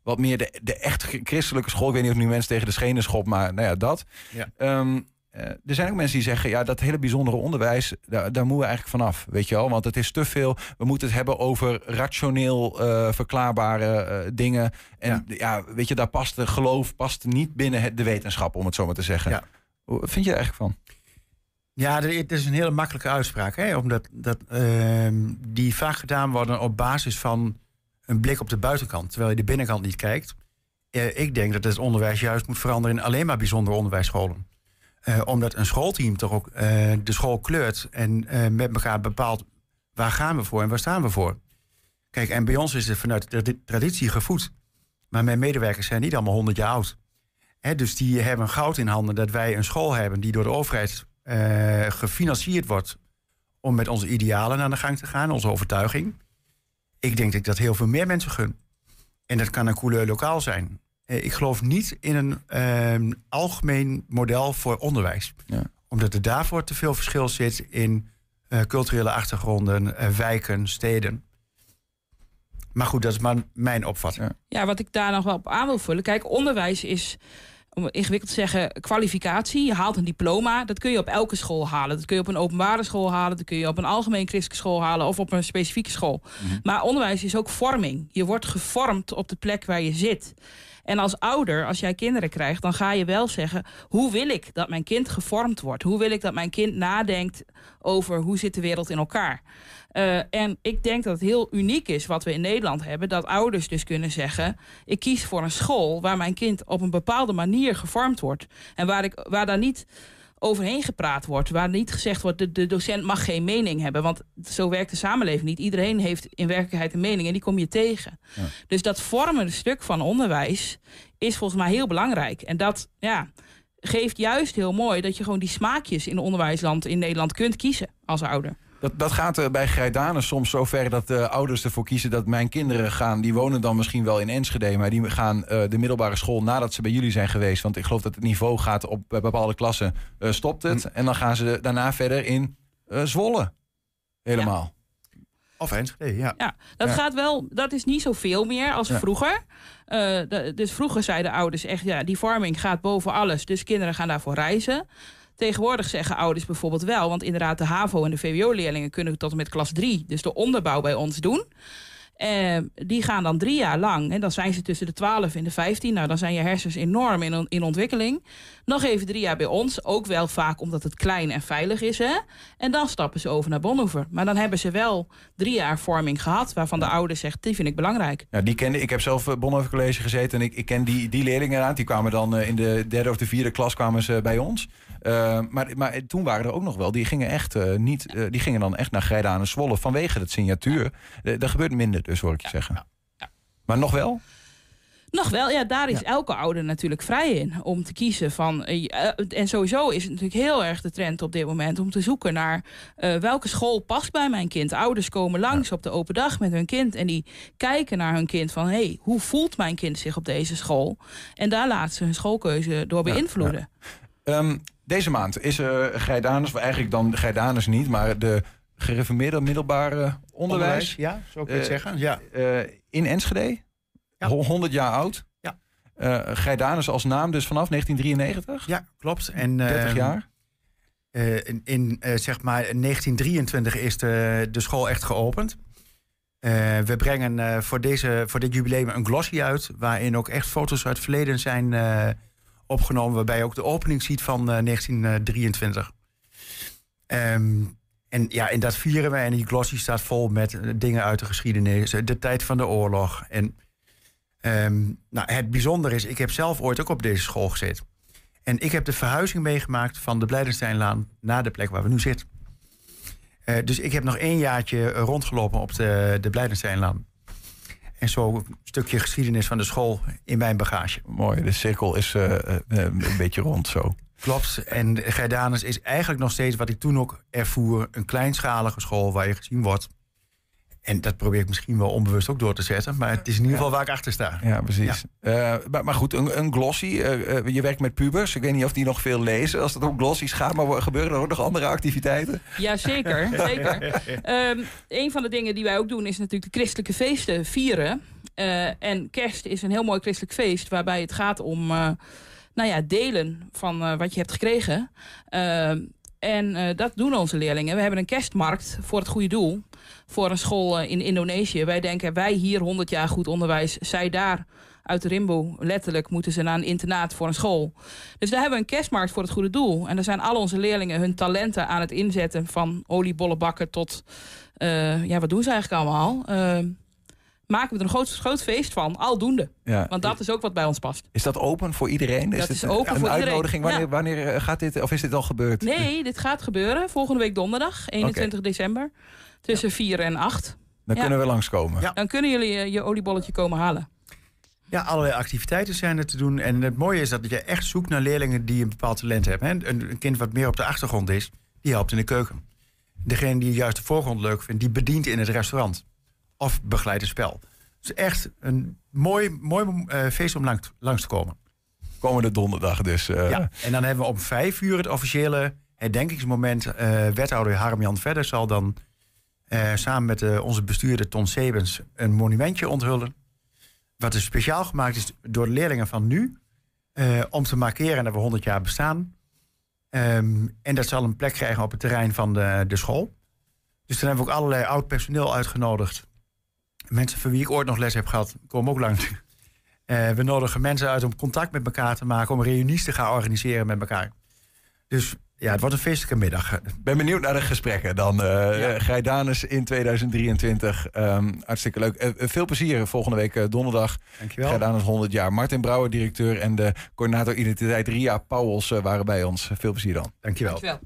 wat meer de, de echt christelijke school. Ik weet niet of nu mensen tegen de schenen schop, maar nou ja, dat. Ja. Um, uh, er zijn ook mensen die zeggen, ja, dat hele bijzondere onderwijs, daar, daar moeten we eigenlijk vanaf, weet je wel. Want het is te veel, we moeten het hebben over rationeel uh, verklaarbare uh, dingen. En ja. ja. weet je, daar past de geloof past niet binnen het, de wetenschap, om het zo maar te zeggen. Ja. Wat vind je er eigenlijk van? Ja, het is een hele makkelijke uitspraak, hè? omdat dat, ehm, die vaak gedaan worden op basis van een blik op de buitenkant, terwijl je de binnenkant niet kijkt. ik denk dat het onderwijs juist moet veranderen in alleen maar bijzondere onderwijsscholen. Uh, omdat een schoolteam toch ook uh, de school kleurt en uh, met elkaar bepaalt waar gaan we voor en waar staan we voor. Kijk, en bij ons is het vanuit de traditie gevoed. Maar mijn medewerkers zijn niet allemaal 100 jaar oud. Hè, dus die hebben goud in handen dat wij een school hebben die door de overheid gefinancierd wordt om met onze idealen aan de gang te gaan, onze overtuiging. Ik denk dat ik dat heel veel meer mensen gun. En dat kan een couleur lokaal zijn. Eh, ik geloof niet in een uh, algemeen model voor onderwijs. Ja. Omdat er daarvoor te veel verschil zit in uh, culturele achtergronden, uh, wijken, steden. Maar goed, dat is maar mijn opvatting. Ja. ja, wat ik daar nog wel op aan wil vullen. Kijk, onderwijs is om ingewikkeld te zeggen, kwalificatie. Je haalt een diploma. Dat kun je op elke school halen. Dat kun je op een openbare school halen. Dat kun je op een algemeen christelijke school halen. Of op een specifieke school. Mhm. Maar onderwijs is ook vorming. Je wordt gevormd op de plek waar je zit. En als ouder, als jij kinderen krijgt, dan ga je wel zeggen: hoe wil ik dat mijn kind gevormd wordt? Hoe wil ik dat mijn kind nadenkt over hoe zit de wereld in elkaar? Uh, en ik denk dat het heel uniek is wat we in Nederland hebben. Dat ouders dus kunnen zeggen: ik kies voor een school waar mijn kind op een bepaalde manier gevormd wordt. En waar, ik, waar daar niet overheen gepraat wordt. Waar niet gezegd wordt, de, de docent mag geen mening hebben. Want zo werkt de samenleving niet. Iedereen heeft in werkelijkheid een mening en die kom je tegen. Ja. Dus dat vormende stuk van onderwijs is volgens mij heel belangrijk. En dat ja, geeft juist heel mooi dat je gewoon die smaakjes in onderwijsland in Nederland kunt kiezen als ouder. Dat, dat gaat uh, bij Grijdanen soms zo ver dat de ouders ervoor kiezen dat mijn kinderen gaan. Die wonen dan misschien wel in Enschede, maar die gaan uh, de middelbare school nadat ze bij jullie zijn geweest. Want ik geloof dat het niveau gaat op bepaalde klassen. Uh, stopt het. Hm. En dan gaan ze daarna verder in Zwolle. Helemaal. Ja. Of Enschede, ja. Ja, dat ja. gaat wel, dat is niet zoveel meer als ja. vroeger. De, dus vroeger zeiden ouders echt, ja, die vorming gaat boven alles. Dus kinderen gaan daarvoor reizen. Tegenwoordig zeggen ouders bijvoorbeeld wel, want inderdaad de HAVO en de VWO-leerlingen kunnen tot en met klas 3, dus de onderbouw bij ons doen. Uh, die gaan dan drie jaar lang. En dan zijn ze tussen de 12 en de 15. Nou, dan zijn je hersens enorm in, in ontwikkeling. Nog even drie jaar bij ons. Ook wel vaak omdat het klein en veilig is. Hè? En dan stappen ze over naar Bonhoeffer. Maar dan hebben ze wel drie jaar vorming gehad. Waarvan de ouder zegt, die vind ik belangrijk. Ja, die kende, ik heb zelf Bonhoeffer College gezeten. En ik, ik ken die, die leerlingen aan. Die kwamen dan uh, in de derde of de vierde klas kwamen ze bij ons. Uh, maar, maar toen waren er ook nog wel, die gingen, echt, uh, niet, uh, die gingen dan echt naar Grijda en Zwolle vanwege het signatuur. dat gebeurt minder dus, hoor ik je ja, zeggen. Ja, ja. Maar nog wel? Nog wel, ja, daar is elke ouder natuurlijk vrij in om te kiezen van. en sowieso is het natuurlijk heel erg de trend op dit moment om te zoeken naar welke school past bij mijn kind. Ouders komen langs op de open dag met hun kind en die kijken naar hun kind van hé, hey, hoe voelt mijn kind zich op deze school? En daar laten ze hun schoolkeuze door beïnvloeden. Um, deze maand is er Grijdanus, of eigenlijk dan Grijdanus niet, maar de gereformeerde middelbare onderwijs. onderwijs ja, zou ik het uh, zeggen. Ja. Uh, in Enschede, ja. 100 jaar oud. Ja. Uh, Grijdanus als naam dus vanaf 1993? Ja, klopt. En, 30 jaar? in in zeg maar 1923 is de, de school echt geopend. we brengen voor, deze, voor dit jubileum een glossy uit, waarin ook echt foto's uit het verleden zijn opgenomen, waarbij je ook de opening ziet van 1923. Um, en ja, en dat vieren wij. En die glossy staat vol met dingen uit de geschiedenis. De tijd van de oorlog. En um, nou, het bijzondere is, ik heb zelf ooit ook op deze school gezeten. En ik heb de verhuizing meegemaakt van de Blijdensteinlaan naar de plek waar we nu zitten. Dus ik heb nog één jaartje rondgelopen op de, de Blijdensteinlaan. En zo een stukje geschiedenis van de school in mijn bagage. Mooi, de cirkel is uh, een beetje rond zo. Klopt. En Grijdanus is eigenlijk nog steeds wat ik toen ook ervoer: een kleinschalige school waar je gezien wordt. En dat probeer ik misschien wel onbewust ook door te zetten. Maar het is in ieder geval waar ik achter sta. Ja, precies. Eh, maar, maar goed, een, een glossy. eh, eh, je werkt met pubers. Ik weet niet of die nog veel lezen als het om glossies gaat. Maar gebeuren er ook nog andere activiteiten? Ja, zeker. zeker. Ehm, een van de dingen die wij ook doen is natuurlijk de christelijke feesten vieren. Eh, en kerst is een heel mooi christelijk feest waarbij het gaat om eh, nou ja, delen van eh, wat je hebt gekregen. Ehm, en eh, dat doen onze leerlingen. We hebben een kerstmarkt voor het goede doel. Voor een school eh, in Indonesië. Wij denken, wij hier 100 jaar goed onderwijs. Zij daar uit Rimbo, letterlijk, moeten ze naar een internaat voor een school. Dus daar hebben we een kerstmarkt voor het goede doel. En daar zijn al onze leerlingen hun talenten aan het inzetten. Van oliebollen bakken tot, eh, ja, wat doen ze eigenlijk allemaal? Eh, maken we er een groot, groot feest van, aldoende. Ja. Want dat is ook wat bij ons past. Is dat open voor iedereen? Dat het is een- open een voor iedereen. uitnodiging? Wanneer, Ja. wanneer eh, gaat dit, of is dit al gebeurd? Nee, dit gaat gebeuren volgende week donderdag, 21 december. Tussen 4 en 8. Dan Ja. kunnen we langskomen. Ja. Dan kunnen jullie eh, je oliebolletje komen halen. Ja, allerlei activiteiten zijn er te doen. En het mooie is dat je echt zoekt naar leerlingen die een bepaald talent hebben. hè. Een, een kind wat meer op de achtergrond is, die helpt in de keuken. Degene die juist de voorgrond leuk vindt, die bedient in het restaurant. Of begeleidt het spel. Dus echt een mooi, mooi eh, feest om langs, langs te komen. Komende donderdag dus. eh, Ja. En dan hebben we om vijf uur het officiële herdenkingsmoment. Eh wethouder Harm-Jan Verder zal dan samen met onze bestuurder Ton Sebens een monumentje onthullen. Wat is speciaal gemaakt is door de leerlingen van nu. om te markeren dat we 100 jaar bestaan. Ehm, en dat zal een plek krijgen op het terrein van de, de school. Dus dan hebben we ook allerlei oud personeel uitgenodigd. Mensen van wie ik ooit nog les heb gehad, komen ook langs. Eh, we nodigen mensen uit om contact met elkaar te maken, om reunies te gaan organiseren met elkaar. Dus ja, het wordt een feestelijke middag. ben benieuwd naar de gesprekken dan. eh Ja. Grijdanus in 2023. Ehm, hartstikke leuk. Eh, eh, veel plezier volgende week eh, donderdag. Dankjewel. Grijdanus 100 jaar. Martin Brouwer, directeur. En de coördinator identiteit Ria Pauwels eh, waren bij ons. Veel plezier dan. Dankjewel. Dankjewel.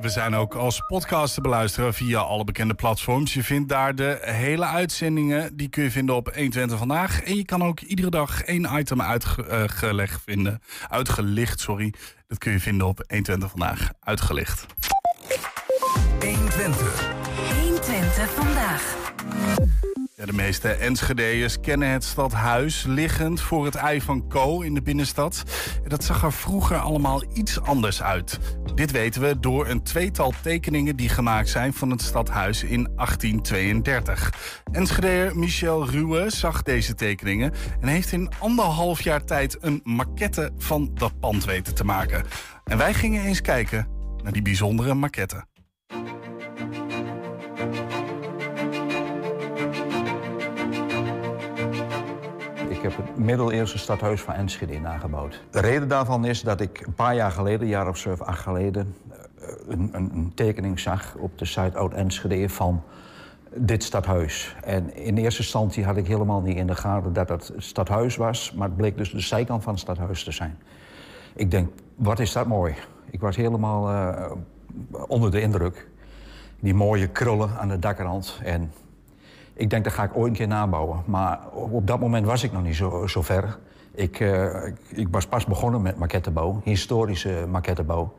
We zijn ook als podcast te beluisteren via alle bekende platforms. Je vindt daar de hele uitzendingen. Die kun je vinden op 120 vandaag. En je kan ook iedere dag één item uitgelegd vinden. Uitgelicht, sorry. Dat kun je vinden op 120 vandaag. Uitgelicht. 120 vandaag. De meeste Enschedeërs kennen het stadhuis liggend voor het ei van Co in de binnenstad. En Dat zag er vroeger allemaal iets anders uit. Dit weten we door een tweetal tekeningen die gemaakt zijn van het stadhuis in 1832. Enschedeër Michel Ruwe zag deze tekeningen en heeft in anderhalf jaar tijd een maquette van dat pand weten te maken. En wij gingen eens kijken naar die bijzondere maquette. Ik heb het middeleeuwse stadhuis van Enschede nagebouwd. De reden daarvan is dat ik een paar jaar geleden, jaar of zeven, acht geleden... eh, een, een, een tekening zag op de site Oud-Enschede van dit stadhuis. En in eerste instantie had ik helemaal niet in de gaten dat het het stadhuis was... maar het bleek dus de zijkant van het stadhuis te zijn. Ik denk, wat is dat mooi. Ik was helemaal eh, onder de indruk. Die mooie krullen aan de dakrand en ik denk, dat ga ik ooit een keer nabouwen. Maar op dat moment was ik nog niet zo, zo ver. Ik, eh, ik, ik was pas begonnen met maquettebouw, historische maquettebouw.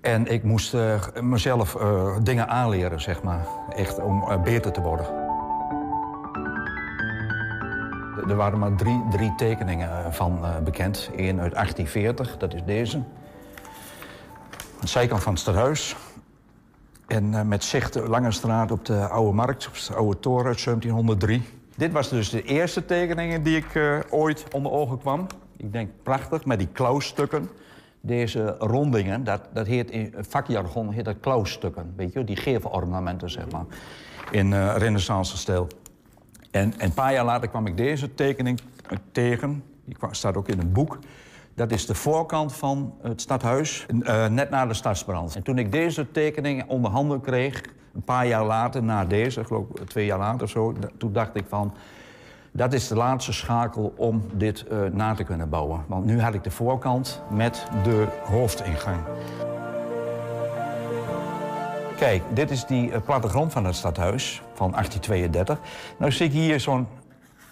En ik moest eh, mezelf eh, dingen aanleren, zeg maar. Echt om beter te worden. Er- waren maar drie, drie tekeningen van bekend. Eén uit 1840, dat is deze. Aan de zijkant van het stadhuis. En eh, met zicht lange straat op de Oude Markt, op de Oude Toren uit 1703. Dit was dus de eerste tekeningen die ik eh, ooit onder ogen kwam. Ik denk prachtig, met die klauwstukken. Deze rondingen, dat, dat heet in vakjargon heet dat klauwstukken. Weet je, die gevelornamenten, zeg maar. In eh renaissance stijl. En, en een paar jaar later kwam ik deze tekening tegen. Die staat ook in een boek. Dat is de voorkant van het stadhuis, eh, net na de stadsbrand. En toen ik deze tekening onder handen kreeg, een paar jaar later, na deze, ik geloof twee jaar later of zo, toen dacht ik van, dat is de laatste schakel om dit eh, na te kunnen bouwen. Want nu had ik de voorkant met de hoofdingang. Kijk, dit is die eh, plattegrond van het stadhuis van 1832. Nou zie ik hier zo'n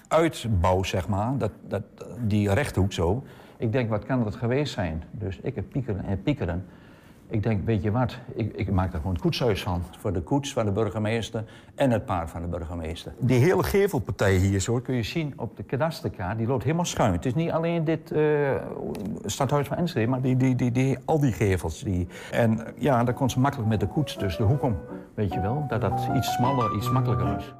uitbouw, zeg maar, dat, dat, die rechthoek zo. Ik denk, wat kan dat geweest zijn? Dus ik heb piekeren en piekeren. Ik denk, weet je wat, ik, ik maak er gewoon het koetshuis van. Voor de koets van de burgemeester en het paard van de burgemeester. Die hele gevelpartij hier, zo kun je zien op de kadasterkaart, die loopt helemaal schuin. Het is niet alleen dit eh, stadhuis van Enschede, maar die, die, die, die, al die gevels. Die. En ja, daar kon ze makkelijk met de koets dus de hoek om. Weet je wel, dat dat iets smaller, iets makkelijker is.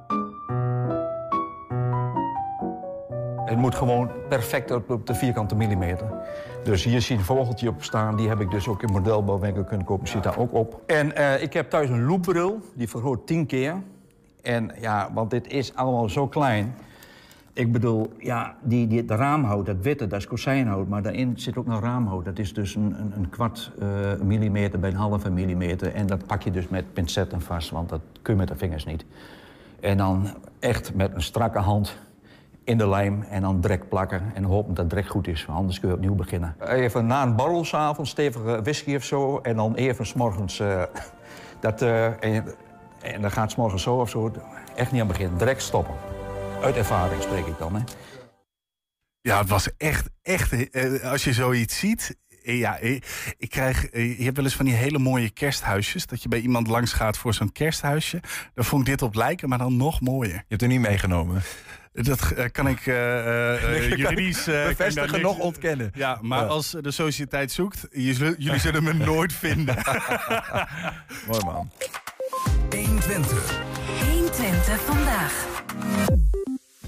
Het moet gewoon perfect op, de vierkante millimeter. Dus hier zie je een vogeltje op staan. Die heb ik dus ook in modelbouwwinkel kunnen kopen. Zit daar ook op. En eh, ik heb thuis een loopbril. Die vergroot tien keer. En ja, want dit is allemaal zo klein. Ik bedoel, ja, die, die, de raamhout, dat witte, dat is kozijnhout. Maar daarin zit ook nog raamhout. Dat is dus een, een, een kwart eh, millimeter bij een halve millimeter. En dat pak je dus met pincetten vast, want dat kun je met de vingers niet. En dan echt met een strakke hand in de lijm en dan drek plakken en hopen dat het direct goed is. want Anders kun je opnieuw beginnen. Even na een borrel s'avonds, stevige whisky of zo. En dan even s'morgens. eh dat, eh, en, en dan gaat het 's morgens zo of zo. Echt niet aan beginnen, direct stoppen. Uit ervaring spreek ik dan, hè. Ja, het was echt, echt. eh, als je zoiets ziet. Eh, Ja, eh, ik krijg. eh, Je hebt wel eens van die hele mooie kersthuisjes. Dat je bij iemand langs gaat voor zo'n kersthuisje. Daar vond ik dit op lijken, maar dan nog mooier. Je hebt er niet meegenomen. Dat kan ik eh, eh, eh, juridisch. eh, Bevestigen, nog ontkennen. Ja, maar Ja. als de sociëteit zoekt, jullie zullen me nooit vinden. Mooi man. 120 vandaag.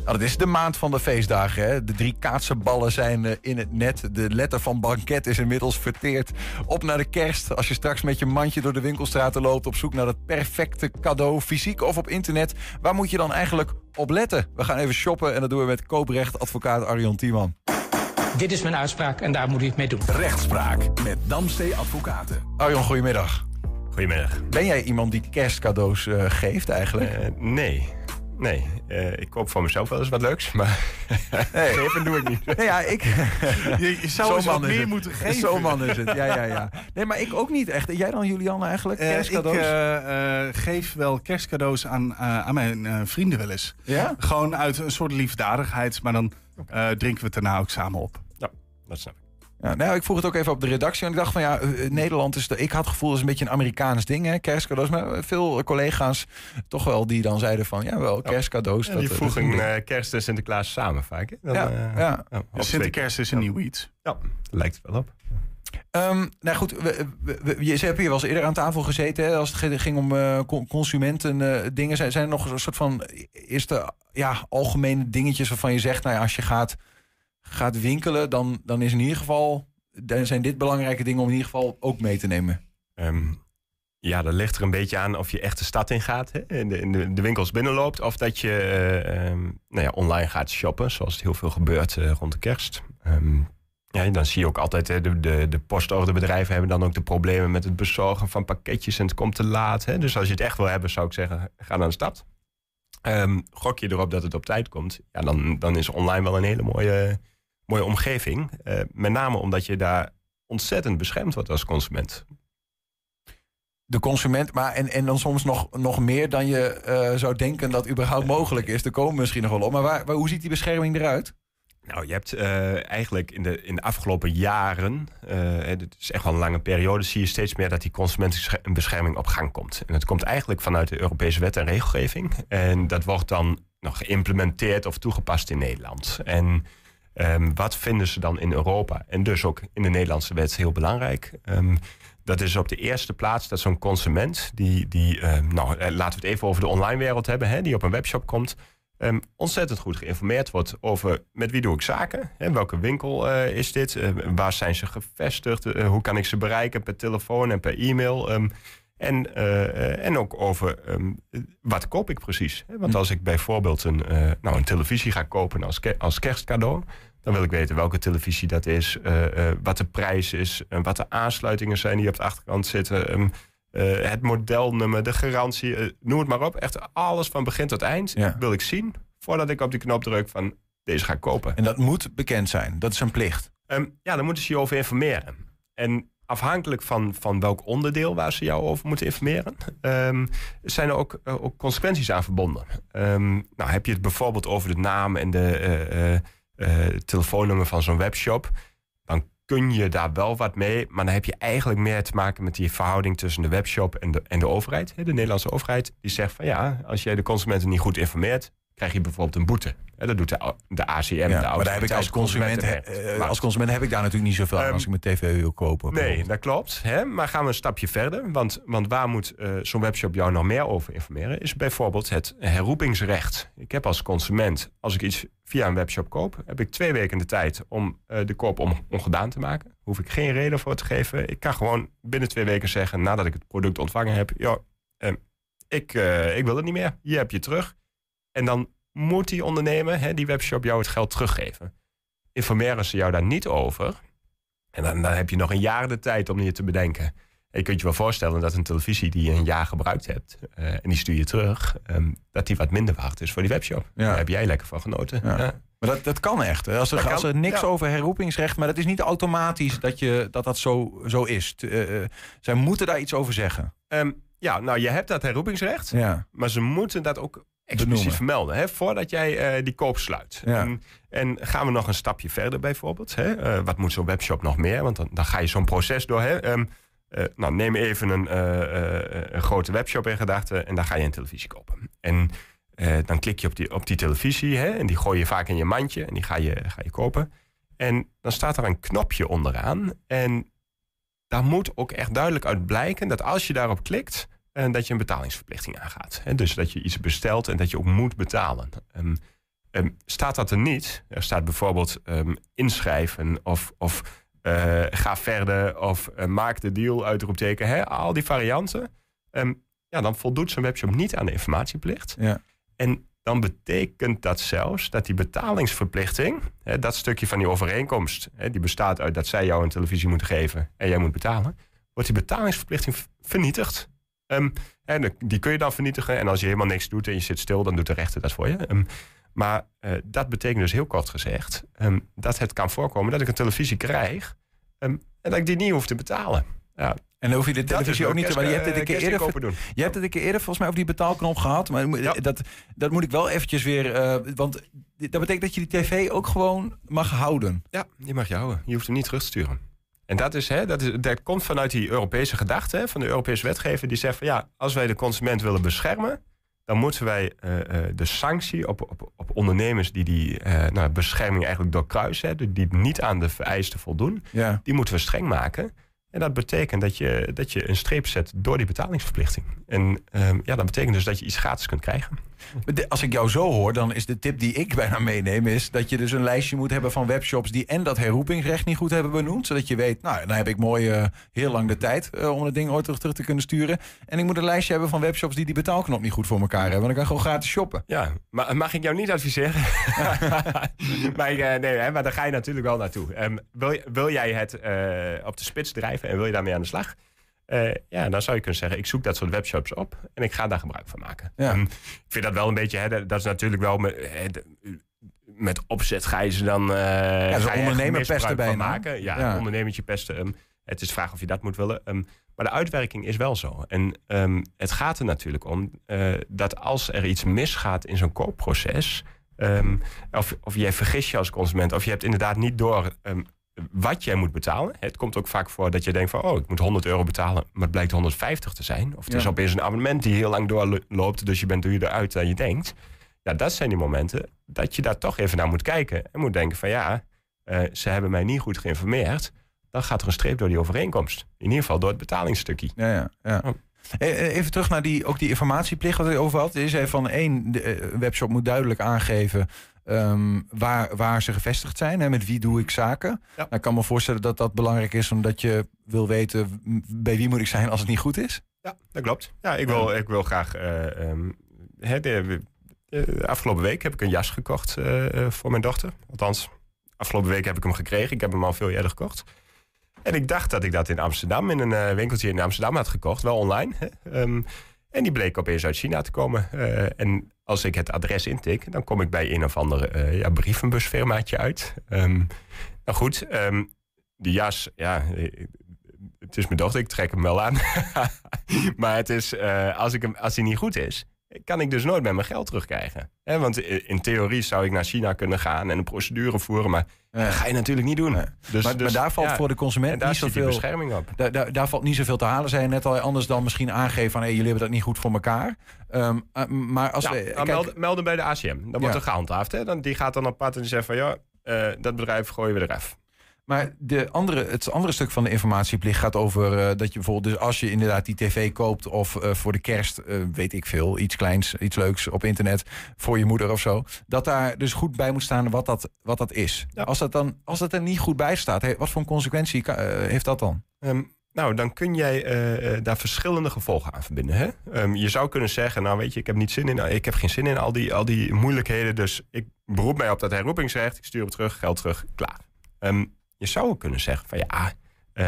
Nou, dat is de maand van de feestdagen. Hè? De drie kaatsenballen zijn eh, in het net. De letter van banket is inmiddels verteerd. Op naar de kerst. Als je straks met je mandje door de winkelstraten loopt... op zoek naar het perfecte cadeau, fysiek of op internet... waar moet je dan eigenlijk op letten? We gaan even shoppen en dat doen we met kooprecht advocaat Arjan Tiemann. Dit is mijn uitspraak en daar moet u het mee doen. Rechtspraak met Damstee Advocaten. Arjan, goedemiddag. Goedemiddag. Ben jij iemand die kerstcadeaus eh, geeft eigenlijk? Eh, nee. Nee, Eh, ik koop voor mezelf wel eens wat leuks, maar geven doe ik niet. Nee, ja, ik... Je, je zou eens wat meer het. moeten geven. Zo'n man is het, ja, ja, ja. Nee, maar ik ook niet echt. En jij dan, Julianne, eigenlijk? Eh, ik Kerstcadeaus? eh, eh, geef wel kerstcadeaus aan, aan mijn vrienden wel eens. ja? Gewoon uit een soort liefdadigheid, maar dan drinken we het daarna ook samen op. Dat snap ik. Ja, nou, ik vroeg het ook even op de redactie. En ik dacht van ja, eh, Nederland is. De, ik had het gevoel dat het een beetje een Amerikaans ding, hè, kerstcadeaus. Maar veel collega's toch wel die dan zeiden van ja, wel kerstcadeaus. Ja, dat, die eh, vroegen is eh, kerst en Sinterklaas samen vaak. hè? Dan, Ja, eh, ja. ja, op Dus Sinterklaas is een nieuw iets. Ja, lijkt het wel op. Ehm, nou goed, we, we, we- je, ze hebben hier wel eens eerder aan tafel gezeten. Hè, als het ging om eh, con- consumenten eh, dingen. Zijn, zijn er nog een soort van eerste ja, algemene dingetjes waarvan je zegt, nou ja, als je gaat, gaat winkelen, dan, dan is in ieder geval. Dan zijn dit belangrijke dingen om in ieder geval ook mee te nemen. Ehm, ja, dat ligt er een beetje aan of je echt de stad in gaat, hè, in, de, de, winkels binnenloopt, of dat je ehm, nou ja, online gaat shoppen, zoals het heel veel gebeurt eh, rond de kerst. Ehm, ja, dan zie je ook altijd, hè, de, de, de postorderbedrijven hebben dan ook de problemen met het bezorgen van pakketjes en het komt te laat. Hè. Dus als je het echt wil hebben, zou ik zeggen, ga naar de stad. Gok je erop dat het op tijd komt, ja, dan, dan is online wel een hele mooie, mooie omgeving. Eh, met name omdat je daar ontzettend beschermd wordt als consument. De consument, maar en, en dan soms nog, nog meer dan je eh, zou denken dat überhaupt mogelijk is. Er komen misschien nog wel op. Maar waar, waar, hoe ziet die bescherming eruit? Nou, je hebt eh, eigenlijk in de, in de afgelopen jaren, eh, het is echt wel een lange periode, zie je steeds meer dat die consumentenbescherming op gang komt. En dat komt eigenlijk vanuit de Europese wet en regelgeving. En dat wordt dan nog geïmplementeerd of toegepast in Nederland. En ehm, wat vinden ze dan in Europa? En dus ook in de Nederlandse wet heel belangrijk. Ehm, dat is op de eerste plaats dat zo'n consument, die, die ehm, nou, eh, laten we het even over de online wereld hebben, hè, die op een webshop komt, ontzettend goed geïnformeerd wordt over met wie doe ik zaken, hè, welke winkel eh, is dit, eh, waar zijn ze gevestigd, hoe kan ik ze bereiken per telefoon en per e-mail. En, eh, eh, en ook over ehm, wat koop ik precies. Want als ik bijvoorbeeld een, eh, nou, een televisie ga kopen als, ke- als kerstcadeau, dan wil ik weten welke televisie dat is, wat de prijs is, wat de aansluitingen zijn die op de achterkant zitten, ehm, eh, het modelnummer, de garantie, noem het maar op. Echt alles van begin tot eind Ja. wil ik zien voordat ik op die knop druk van deze ga ik kopen. En dat moet bekend zijn. Dat is een plicht. Ehm, ja, dan moeten ze je over informeren. En afhankelijk van, van welk onderdeel waar ze jou over moeten informeren, ehm, zijn er ook, eh, ook consequenties aan verbonden. Ehm, nou, heb je het bijvoorbeeld over de naam en de eh, eh, telefoonnummer van zo'n webshop, dan kun je daar wel wat mee. Maar dan heb je eigenlijk meer te maken met die verhouding tussen de webshop en de, en de overheid. De Nederlandse overheid. Die zegt van ja, als jij de consumenten niet goed informeert, krijg je bijvoorbeeld een boete. dat doet de, de ACM, ja, de Maar daar heb ik als consument, uh, als consument heb ik daar natuurlijk niet zoveel aan als ik mijn tv wil kopen. Nee, dat klopt. Hè? Maar gaan we een stapje verder. Want, want waar moet uh, zo'n webshop jou nog meer over informeren? Is bijvoorbeeld het herroepingsrecht. Ik heb als consument, als ik iets via een webshop koop, heb ik twee weken de tijd om uh, de koop om, ongedaan te maken. Hoef ik geen reden voor te geven. Ik kan gewoon binnen twee weken zeggen, nadat ik het product ontvangen heb, joh, ik, ik wil het niet meer. Hier heb je terug. En dan moet die ondernemer, hè, die webshop, jou het geld teruggeven. Informeren ze jou daar niet over. En dan, dan heb je nog een jaar de tijd om je te bedenken. En je kunt je wel voorstellen dat een televisie die je een jaar gebruikt hebt... Uh, en die stuur je terug, um, dat die wat minder waard is voor die webshop. Ja. Daar heb jij lekker van genoten. Ja. Ja. Maar dat, dat kan echt. Als er, als er niks over herroepingsrecht... maar dat is niet automatisch dat je, dat, dat zo, zo is. Uh, zij moeten daar iets over zeggen. Um, ja, nou, je hebt dat herroepingsrecht. Ja. Maar ze moeten dat ook expliciet vermelden. Hè, voordat jij uh, die koop sluit. Ja. En, en, gaan we nog een stapje verder bijvoorbeeld. Hè? Uh, wat moet zo'n webshop nog meer? Want dan, dan ga je zo'n proces door. Hè? Um, uh, nou, neem even een, een, grote webshop in gedachten en dan ga je een televisie kopen. En dan klik je op die, op die televisie hè? en die gooi je vaak in je mandje en die ga je, ga je kopen. En dan staat er een knopje onderaan. En daar moet ook echt duidelijk uit blijken dat als je daarop klikt en dat je een betalingsverplichting aangaat. Dus dat je iets bestelt en dat je ook moet betalen. Um, um, staat dat er niet, er staat bijvoorbeeld um, inschrijven of, of uh, ga verder of uh, maak de deal, uitroepteken, he, al die varianten. ja, dan voldoet zo'n webshop niet aan de informatieplicht. Ja. En dan betekent dat zelfs dat die betalingsverplichting, he, dat stukje van die overeenkomst, die bestaat uit dat zij jou een televisie moeten geven en jij moet betalen, wordt die betalingsverplichting vernietigd. Um, en die kun je dan vernietigen. En als je helemaal niks doet en je zit stil, dan doet de rechter dat voor je. Um, maar uh, dat betekent dus heel kort gezegd um, dat het kan voorkomen dat ik een televisie krijg en dat ik die niet hoef te betalen. Ja. En hoef je de televisie ook niet te... Maar je hebt het een keer eerder, doen. je hebt het een keer eerder volgens mij over die betaalknop gehad. Maar ja. dat, dat moet ik wel eventjes weer... Uh, want dat betekent dat je die tv ook gewoon mag houden. Ja, die mag je houden. Je hoeft hem niet terug te sturen. En dat, is, hè, dat, is, dat komt vanuit die Europese gedachte, hè, van de Europese wetgever, die zegt van ja, als wij de consument willen beschermen, dan moeten wij uh, uh, de sanctie op, op, op ondernemers die die uh, nou, bescherming eigenlijk doorkruisen, die niet aan de vereisten voldoen, ja. die moeten we streng maken. En dat betekent dat je, dat je een streep zet door die betalingsverplichting. En um, ja, dat betekent dus dat je iets gratis kunt krijgen. Als ik jou zo hoor, dan is de tip die ik bijna meeneem... is dat je dus een lijstje moet hebben van webshops... die en dat herroepingsrecht niet goed hebben benoemd. Zodat je weet, nou, dan heb ik mooi uh, heel lang de tijd... Uh, om het ding ooit terug, terug te kunnen sturen. En ik moet een lijstje hebben van webshops... die die betaalknop niet goed voor elkaar hebben. Want dan kan ik gewoon gratis shoppen. Ja, maar mag ik jou niet adviseren? maar, uh, nee, hè, maar daar ga je natuurlijk wel naartoe. Um, wil, wil jij het op de spits drijven en wil je daarmee aan de slag... Uh, ja, dan zou je kunnen zeggen, ik zoek dat soort webshops op en ik ga daar gebruik van maken. Ja. Um, ik vind dat wel een beetje, hè, dat is natuurlijk wel met, hè, met opzet ga je ze dan uh, ja, zo ondernemer pesten bij maken. Ja, ja. ondernemertje pesten. Um, het is de vraag of je dat moet willen. Um, maar de uitwerking is wel zo. En um, het gaat er natuurlijk om uh, dat als er iets misgaat in zo'n koopproces, um, of, of jij vergis je als consument, of je hebt inderdaad niet door um, wat jij moet betalen. Het komt ook vaak voor dat je denkt van... oh, ik moet 100 euro betalen, maar het blijkt 150 te zijn. Of het Ja. is opeens een abonnement die heel lang doorloopt... dus je bent duurder uit dan je denkt. Ja, dat zijn die momenten dat je daar toch even naar moet kijken. En moet denken van ja, eh, ze hebben mij niet goed geïnformeerd. Dan gaat er een streep door die overeenkomst. In ieder geval door het betalingsstukje. Ja, ja, ja. Oh. Eh, Even terug naar die, ook die informatieplicht wat je over had. Is er van één, de eh, webshop moet duidelijk aangeven ehm, waar, waar ze gevestigd zijn. Hè, met wie doe ik zaken. Nou, ik kan me voorstellen dat dat belangrijk is, omdat je wil weten bij wie moet ik zijn als het niet goed is. Ja, dat klopt. Ja, ik wil, ik wil graag. eh, ehm, de, de afgelopen week heb ik een jas gekocht eh, eh, voor mijn dochter. Althans, afgelopen week heb ik hem gekregen. Ik heb hem al veel eerder gekocht. En ik dacht dat ik dat in Amsterdam, in een eh, winkeltje in Amsterdam had gekocht, wel online. hè. Ehm, en die bleek opeens uit China te komen. Eh, en als ik het adres intik, dan kom ik bij een of andere eh, ja, brievenbusfirmaatje uit. Ehm, nou goed, ehm, die jas, ja, eh, het is mijn dochter, ik trek hem wel aan. maar het is, eh, als, ik hem, als hij niet goed is, kan ik dus nooit met mijn geld terugkrijgen. Want in theorie zou ik naar China kunnen gaan en een procedure voeren, maar dat ga je natuurlijk niet doen. Dus, maar, dus, daar valt ja, voor de consument daar niet zoveel bescherming op. Daar, daar, daar valt niet zoveel te halen, zei je net al. Anders dan misschien aangeven van hey, jullie hebben dat niet goed voor elkaar. Ehm, uh, maar als we, nou, kijk, melden, melden bij de ACM. Dan wordt er gehandhaafd. Hè? Dan, die gaat dan op pad en die zegt van ja, uh, dat bedrijf gooien we eraf. Maar de andere, het andere stuk van de informatieplicht gaat over uh, dat je bijvoorbeeld, dus als je inderdaad die tv koopt of uh, voor de kerst, uh, weet ik veel, iets kleins, iets leuks op internet voor je moeder of zo, dat daar dus goed bij moet staan wat dat, wat dat is. Ja. Als, dat dan, als dat er niet goed bij staat, wat voor een consequentie kan, heeft dat dan? Um, nou, dan kun jij daar verschillende gevolgen aan verbinden. Hè? Um, je zou kunnen zeggen, nou weet je, ik heb, niet zin in, ik heb geen zin in al die, al die moeilijkheden, dus ik beroep mij op dat herroepingsrecht, ik stuur hem terug, geld terug, klaar. Um, je zou kunnen zeggen van ja,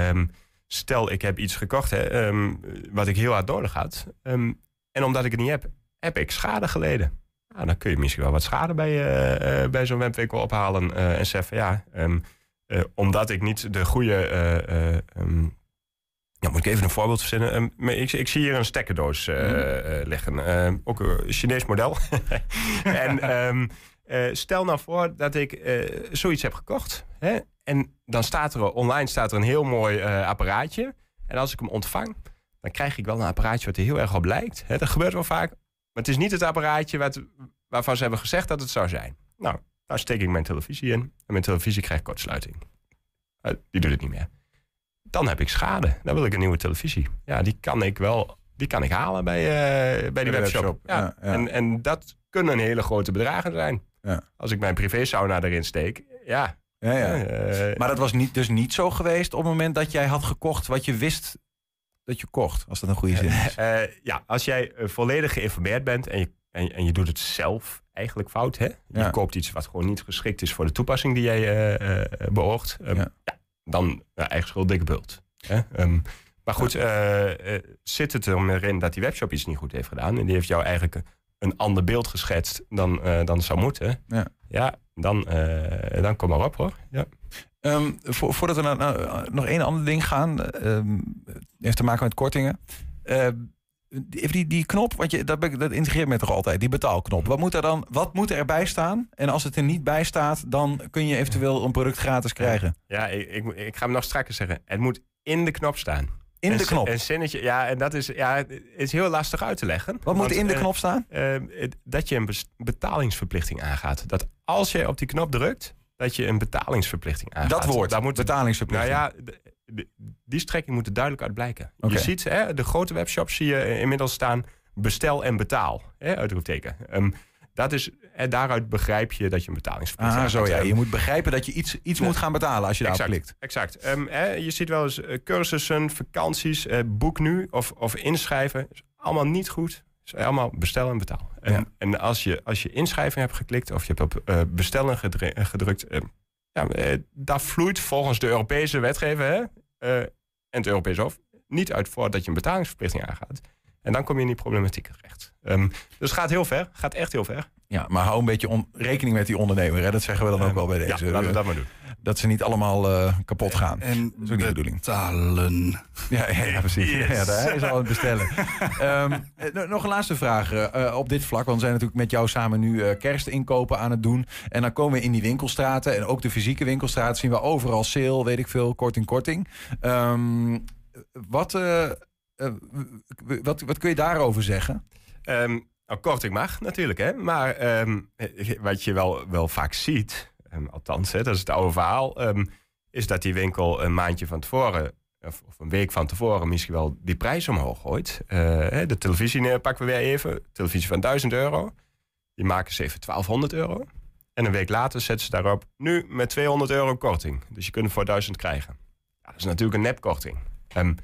um, stel ik heb iets gekocht hè, um, wat ik heel hard nodig had. Um, en omdat ik het niet heb, heb ik schade geleden. Nou, dan kun je misschien wel wat schade bij, uh, uh, bij zo'n webwinkel ophalen uh, en zeggen van ja, omdat ik niet de goede. ja, moet ik even een voorbeeld verzinnen? ik, ik, zie hier een stekkerdoos mm-hmm. liggen. ook een Chinees model. en stel nou voor dat ik zoiets heb gekocht. Hè? En dan staat er online staat er een heel mooi uh, apparaatje. En als ik hem ontvang, dan krijg ik wel een apparaatje wat er heel erg op lijkt. Hè, dat gebeurt wel vaak. Maar het is niet het apparaatje wat, waarvan ze hebben gezegd dat het zou zijn. Nou, daar steek ik mijn televisie in. En mijn televisie krijgt kortsluiting. Die doet het niet meer. Dan heb ik schade. Dan wil ik een nieuwe televisie. Ja, die kan ik wel die kan ik halen bij, bij die webshop. webshop. Ja. Ja, ja. En, en dat kunnen hele grote bedragen zijn. Als ik mijn privé sauna erin steek, ja, ja, ja. Uh, maar dat was niet, dus niet zo geweest op het moment dat jij had gekocht wat je wist dat je kocht, als dat een goede zin is. Uh, ja, als jij volledig geïnformeerd bent en je, en, en, je doet het zelf eigenlijk fout, hè? je ja. koopt iets wat gewoon niet geschikt is voor de toepassing die jij beoogt, um, ja. dan eigen schuld dikke bult. Hè? Um, maar goed, zit het erin dat die webshop iets niet goed heeft gedaan en die heeft jou eigenlijk een ander beeld geschetst dan, dan zou moeten, ja, ja dan, uh, dan kom maar op hoor. Ja. Um, vo voordat we naar, naar, nog één ander ding gaan, um, heeft te maken met kortingen. Uh, die, die knop, want je, dat, dat integreert me toch altijd, die betaalknop. Wat moet, er dan, wat moet er erbij staan? En als het er niet bij staat, dan kun je eventueel een product gratis krijgen. Ja, ik, ik, ik ga hem nog strakker zeggen. Het moet in de knop staan. In een, de knop? Een zinnetje, ja, en dat is, ja, is heel lastig uit te leggen. Wat moet in de knop staan? Uh, dat je een betalingsverplichting aangaat. Dat als je op die knop drukt, dat je een betalingsverplichting aangaat. Dat woord, Daar moet betalingsverplichting. Nou ja, de, die strekking moet er duidelijk uit blijken. Okay. Je ziet, hè, de grote webshops zie je inmiddels staan bestel en betaal. Hè, uitroepteken. Um, dat is, en daaruit begrijp je dat je een betalingsverplichting ah, zo ja. Je moet begrijpen dat je iets, iets ja. moet gaan betalen als je daarop klikt. Exact. Um, hè, je ziet wel eens uh, cursussen, vakanties, uh, boek nu of, of inschrijven. Is allemaal niet goed. Is allemaal bestel en betaal. En, ja. en als, je, als je inschrijving hebt geklikt of je hebt op uh, bestellen gedrukt... ja, daar vloeit volgens de Europese wetgever hè, en het Europees Hof niet uit voor dat je een betalingsverplichting aangaat. En dan kom je in die problematiek terecht. Um, dus het gaat heel ver, gaat echt heel ver. Ja, maar hou een beetje on, rekening met die ondernemer. Hè? Dat zeggen we dan ook um, wel bij deze. Ja, laten we dat maar doen. Dat ze niet allemaal uh, kapot gaan. En dat is ook niet de bedoeling. Betalen. Ja, ja, ja precies. Yes. Ja, daar is al het bestellen. um, nog een laatste vraag uh, op dit vlak. Want we zijn natuurlijk met jou samen nu uh, kerstinkopen aan het doen. En dan komen we in die winkelstraten. En ook de fysieke winkelstraten zien we overal sale, weet ik veel, korting, korting. Um, wat... Uh, wat, wat kun je daarover zeggen? Um, nou, korting mag natuurlijk, hè. Maar um, wat je wel, wel vaak ziet, um, althans, hè, dat is het oude verhaal... is dat die winkel een maandje van tevoren... Of, of, een week van tevoren misschien wel die prijs omhoog gooit. Uh, de televisie pakken we weer even. Televisie van 1000 euro. Die maken ze even 1200 euro. En een week later zetten ze daarop nu met 200 euro korting. Dus je kunt hem voor 1000 krijgen. Ja, dat is natuurlijk een nepkorting. Um,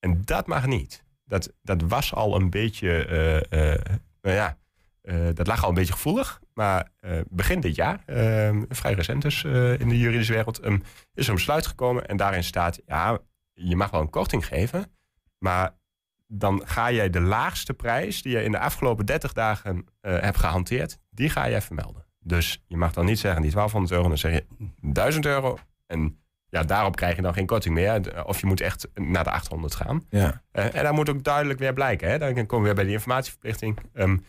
en dat mag niet. Dat, dat was al een beetje, uh, uh, nou ja, uh, dat lag al een beetje gevoelig. Maar begin dit jaar, ehm, vrij recent dus in de juridische wereld, um, is er een besluit gekomen. En daarin staat, ja, je mag wel een korting geven. Maar dan ga jij de laagste prijs die je in de afgelopen 30 dagen hebt gehanteerd, die ga jij vermelden. Dus je mag dan niet zeggen die 1200 euro, dan zeg je 1000 euro. En ja, daarop krijg je dan geen korting meer. Of je moet echt naar de 800 gaan. Ja. Uh, en dan moet ook duidelijk weer blijken. Hè? Dan komen we weer bij die informatieverplichting. Um,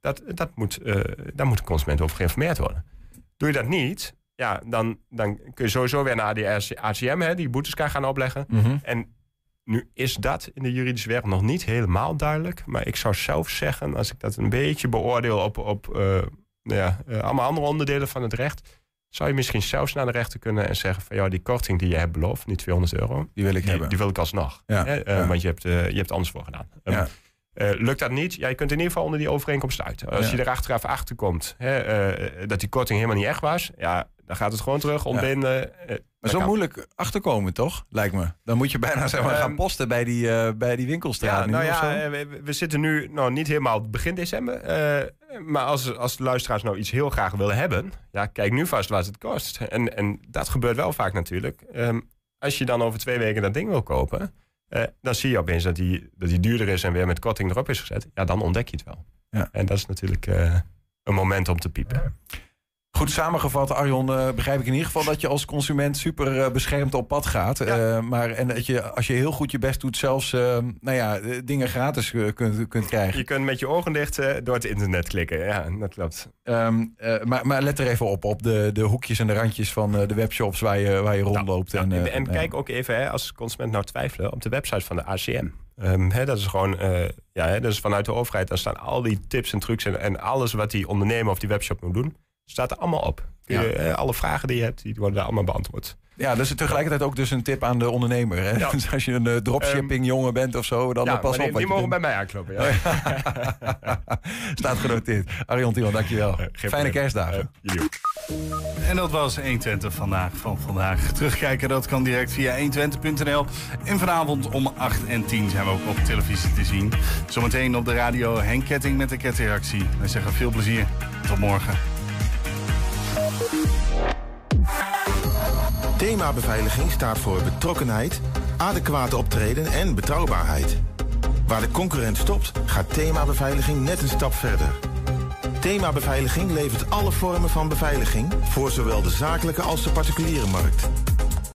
dat, dat moet, uh, daar moet de consument over geïnformeerd worden. Doe je dat niet, ja, dan, dan kun je sowieso weer naar die ACM, hè, die boetes kan gaan opleggen. Mhm. En nu is dat in de juridische wereld nog niet helemaal duidelijk. Maar ik zou zelf zeggen, als ik dat een beetje beoordeel op, op uh, nou ja, allemaal andere onderdelen van het recht. Zou je misschien zelfs naar de rechter kunnen en zeggen van ja, die korting die je hebt beloofd, die 200 euro, die wil ik hebben. Die wil ik alsnog. Ja, hè? Uh, ja. Want je hebt, je hebt anders voor gedaan. Um, Ja. Uh, lukt dat niet? Ja, je kunt in ieder geval onder die overeenkomst uit. Als je er achteraf achter komt uh, dat die korting helemaal niet echt was, ja, dan gaat het gewoon terug ontbinden. Uh, Maar zo moeilijk achterkomen, toch? Lijkt me. Dan moet je bijna zeg maar, gaan Ehm, posten bij die, uh, bij die winkelstraat. Ja, nu nou ja, eh, we, we zitten nu nou, niet helemaal begin december. eh, maar als, als de luisteraars nou iets heel graag willen hebben, ja, kijk nu vast wat het kost. En, en dat gebeurt wel vaak natuurlijk. Ehm, als je dan over twee weken dat ding wil kopen, eh, dan zie je opeens dat die, dat die duurder is en weer met korting erop is gezet. Ja, dan ontdek je het wel. Ja. En dat is natuurlijk eh, een moment om te piepen. Goed samengevat, Arjon, eh, begrijp ik in ieder geval dat je als consument super eh, beschermd op pad gaat. Eh, maar en dat je, als je heel goed je best doet, zelfs nou ja, dingen gratis kunt, kunt krijgen. Je kunt met je ogen dicht door het internet klikken. Ja, dat klopt. Ehm, eh, maar, maar let er even op, op de, de hoekjes en de randjes van de webshops waar je, waar je rondloopt. en, En, en ja. kijk ook even, hè, als consument nou twijfelen, op de website van de ACM. Ehm, hè, dat is gewoon, ja, hè, dat is vanuit de overheid. Dan staan al die tips en trucs en, en alles wat die ondernemer of die webshop moet doen, staat er allemaal op. Je, eh, alle vragen die je hebt, die worden daar allemaal beantwoord. Ja, dat is tegelijkertijd ook dus een tip aan de ondernemer. Hè? Ja. Dus als je een eh, dropshipping jongen bent of zo, dan ja, eh, pas op. die, die mogen bij mij aankloppen. Ja. Staat genoteerd. Arjon Tielman, dankjewel. geen Fijne probleem. kerstdagen. En dat was 120 vandaag van vandaag. Terugkijken dat kan direct via 120.nl. En vanavond om 8 en 10 zijn we ook op televisie te zien. Zometeen op de radio Henk Ketting met de ketreactie. Wij zeggen veel plezier. Tot morgen. Thema beveiliging staat voor betrokkenheid, adequate optreden en betrouwbaarheid. Waar de concurrent stopt, gaat thema beveiliging net een stap verder. Thema beveiliging levert alle vormen van beveiliging voor zowel de zakelijke als de particuliere markt.